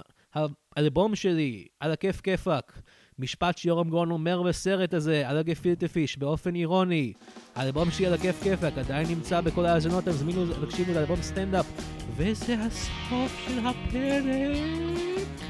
האלבום שלי, על הכיף כיפאק, משפט שיורם גאון אומר בסרט הזה, על הגפילטה פיש, באופן אירוני. האלבום שלי על הכיף כיפאק עדיין נמצא בכל ההאזנות, תזמינו, תקשיבו לאלבום סטנדאפ. וזה הסוף של הפרק.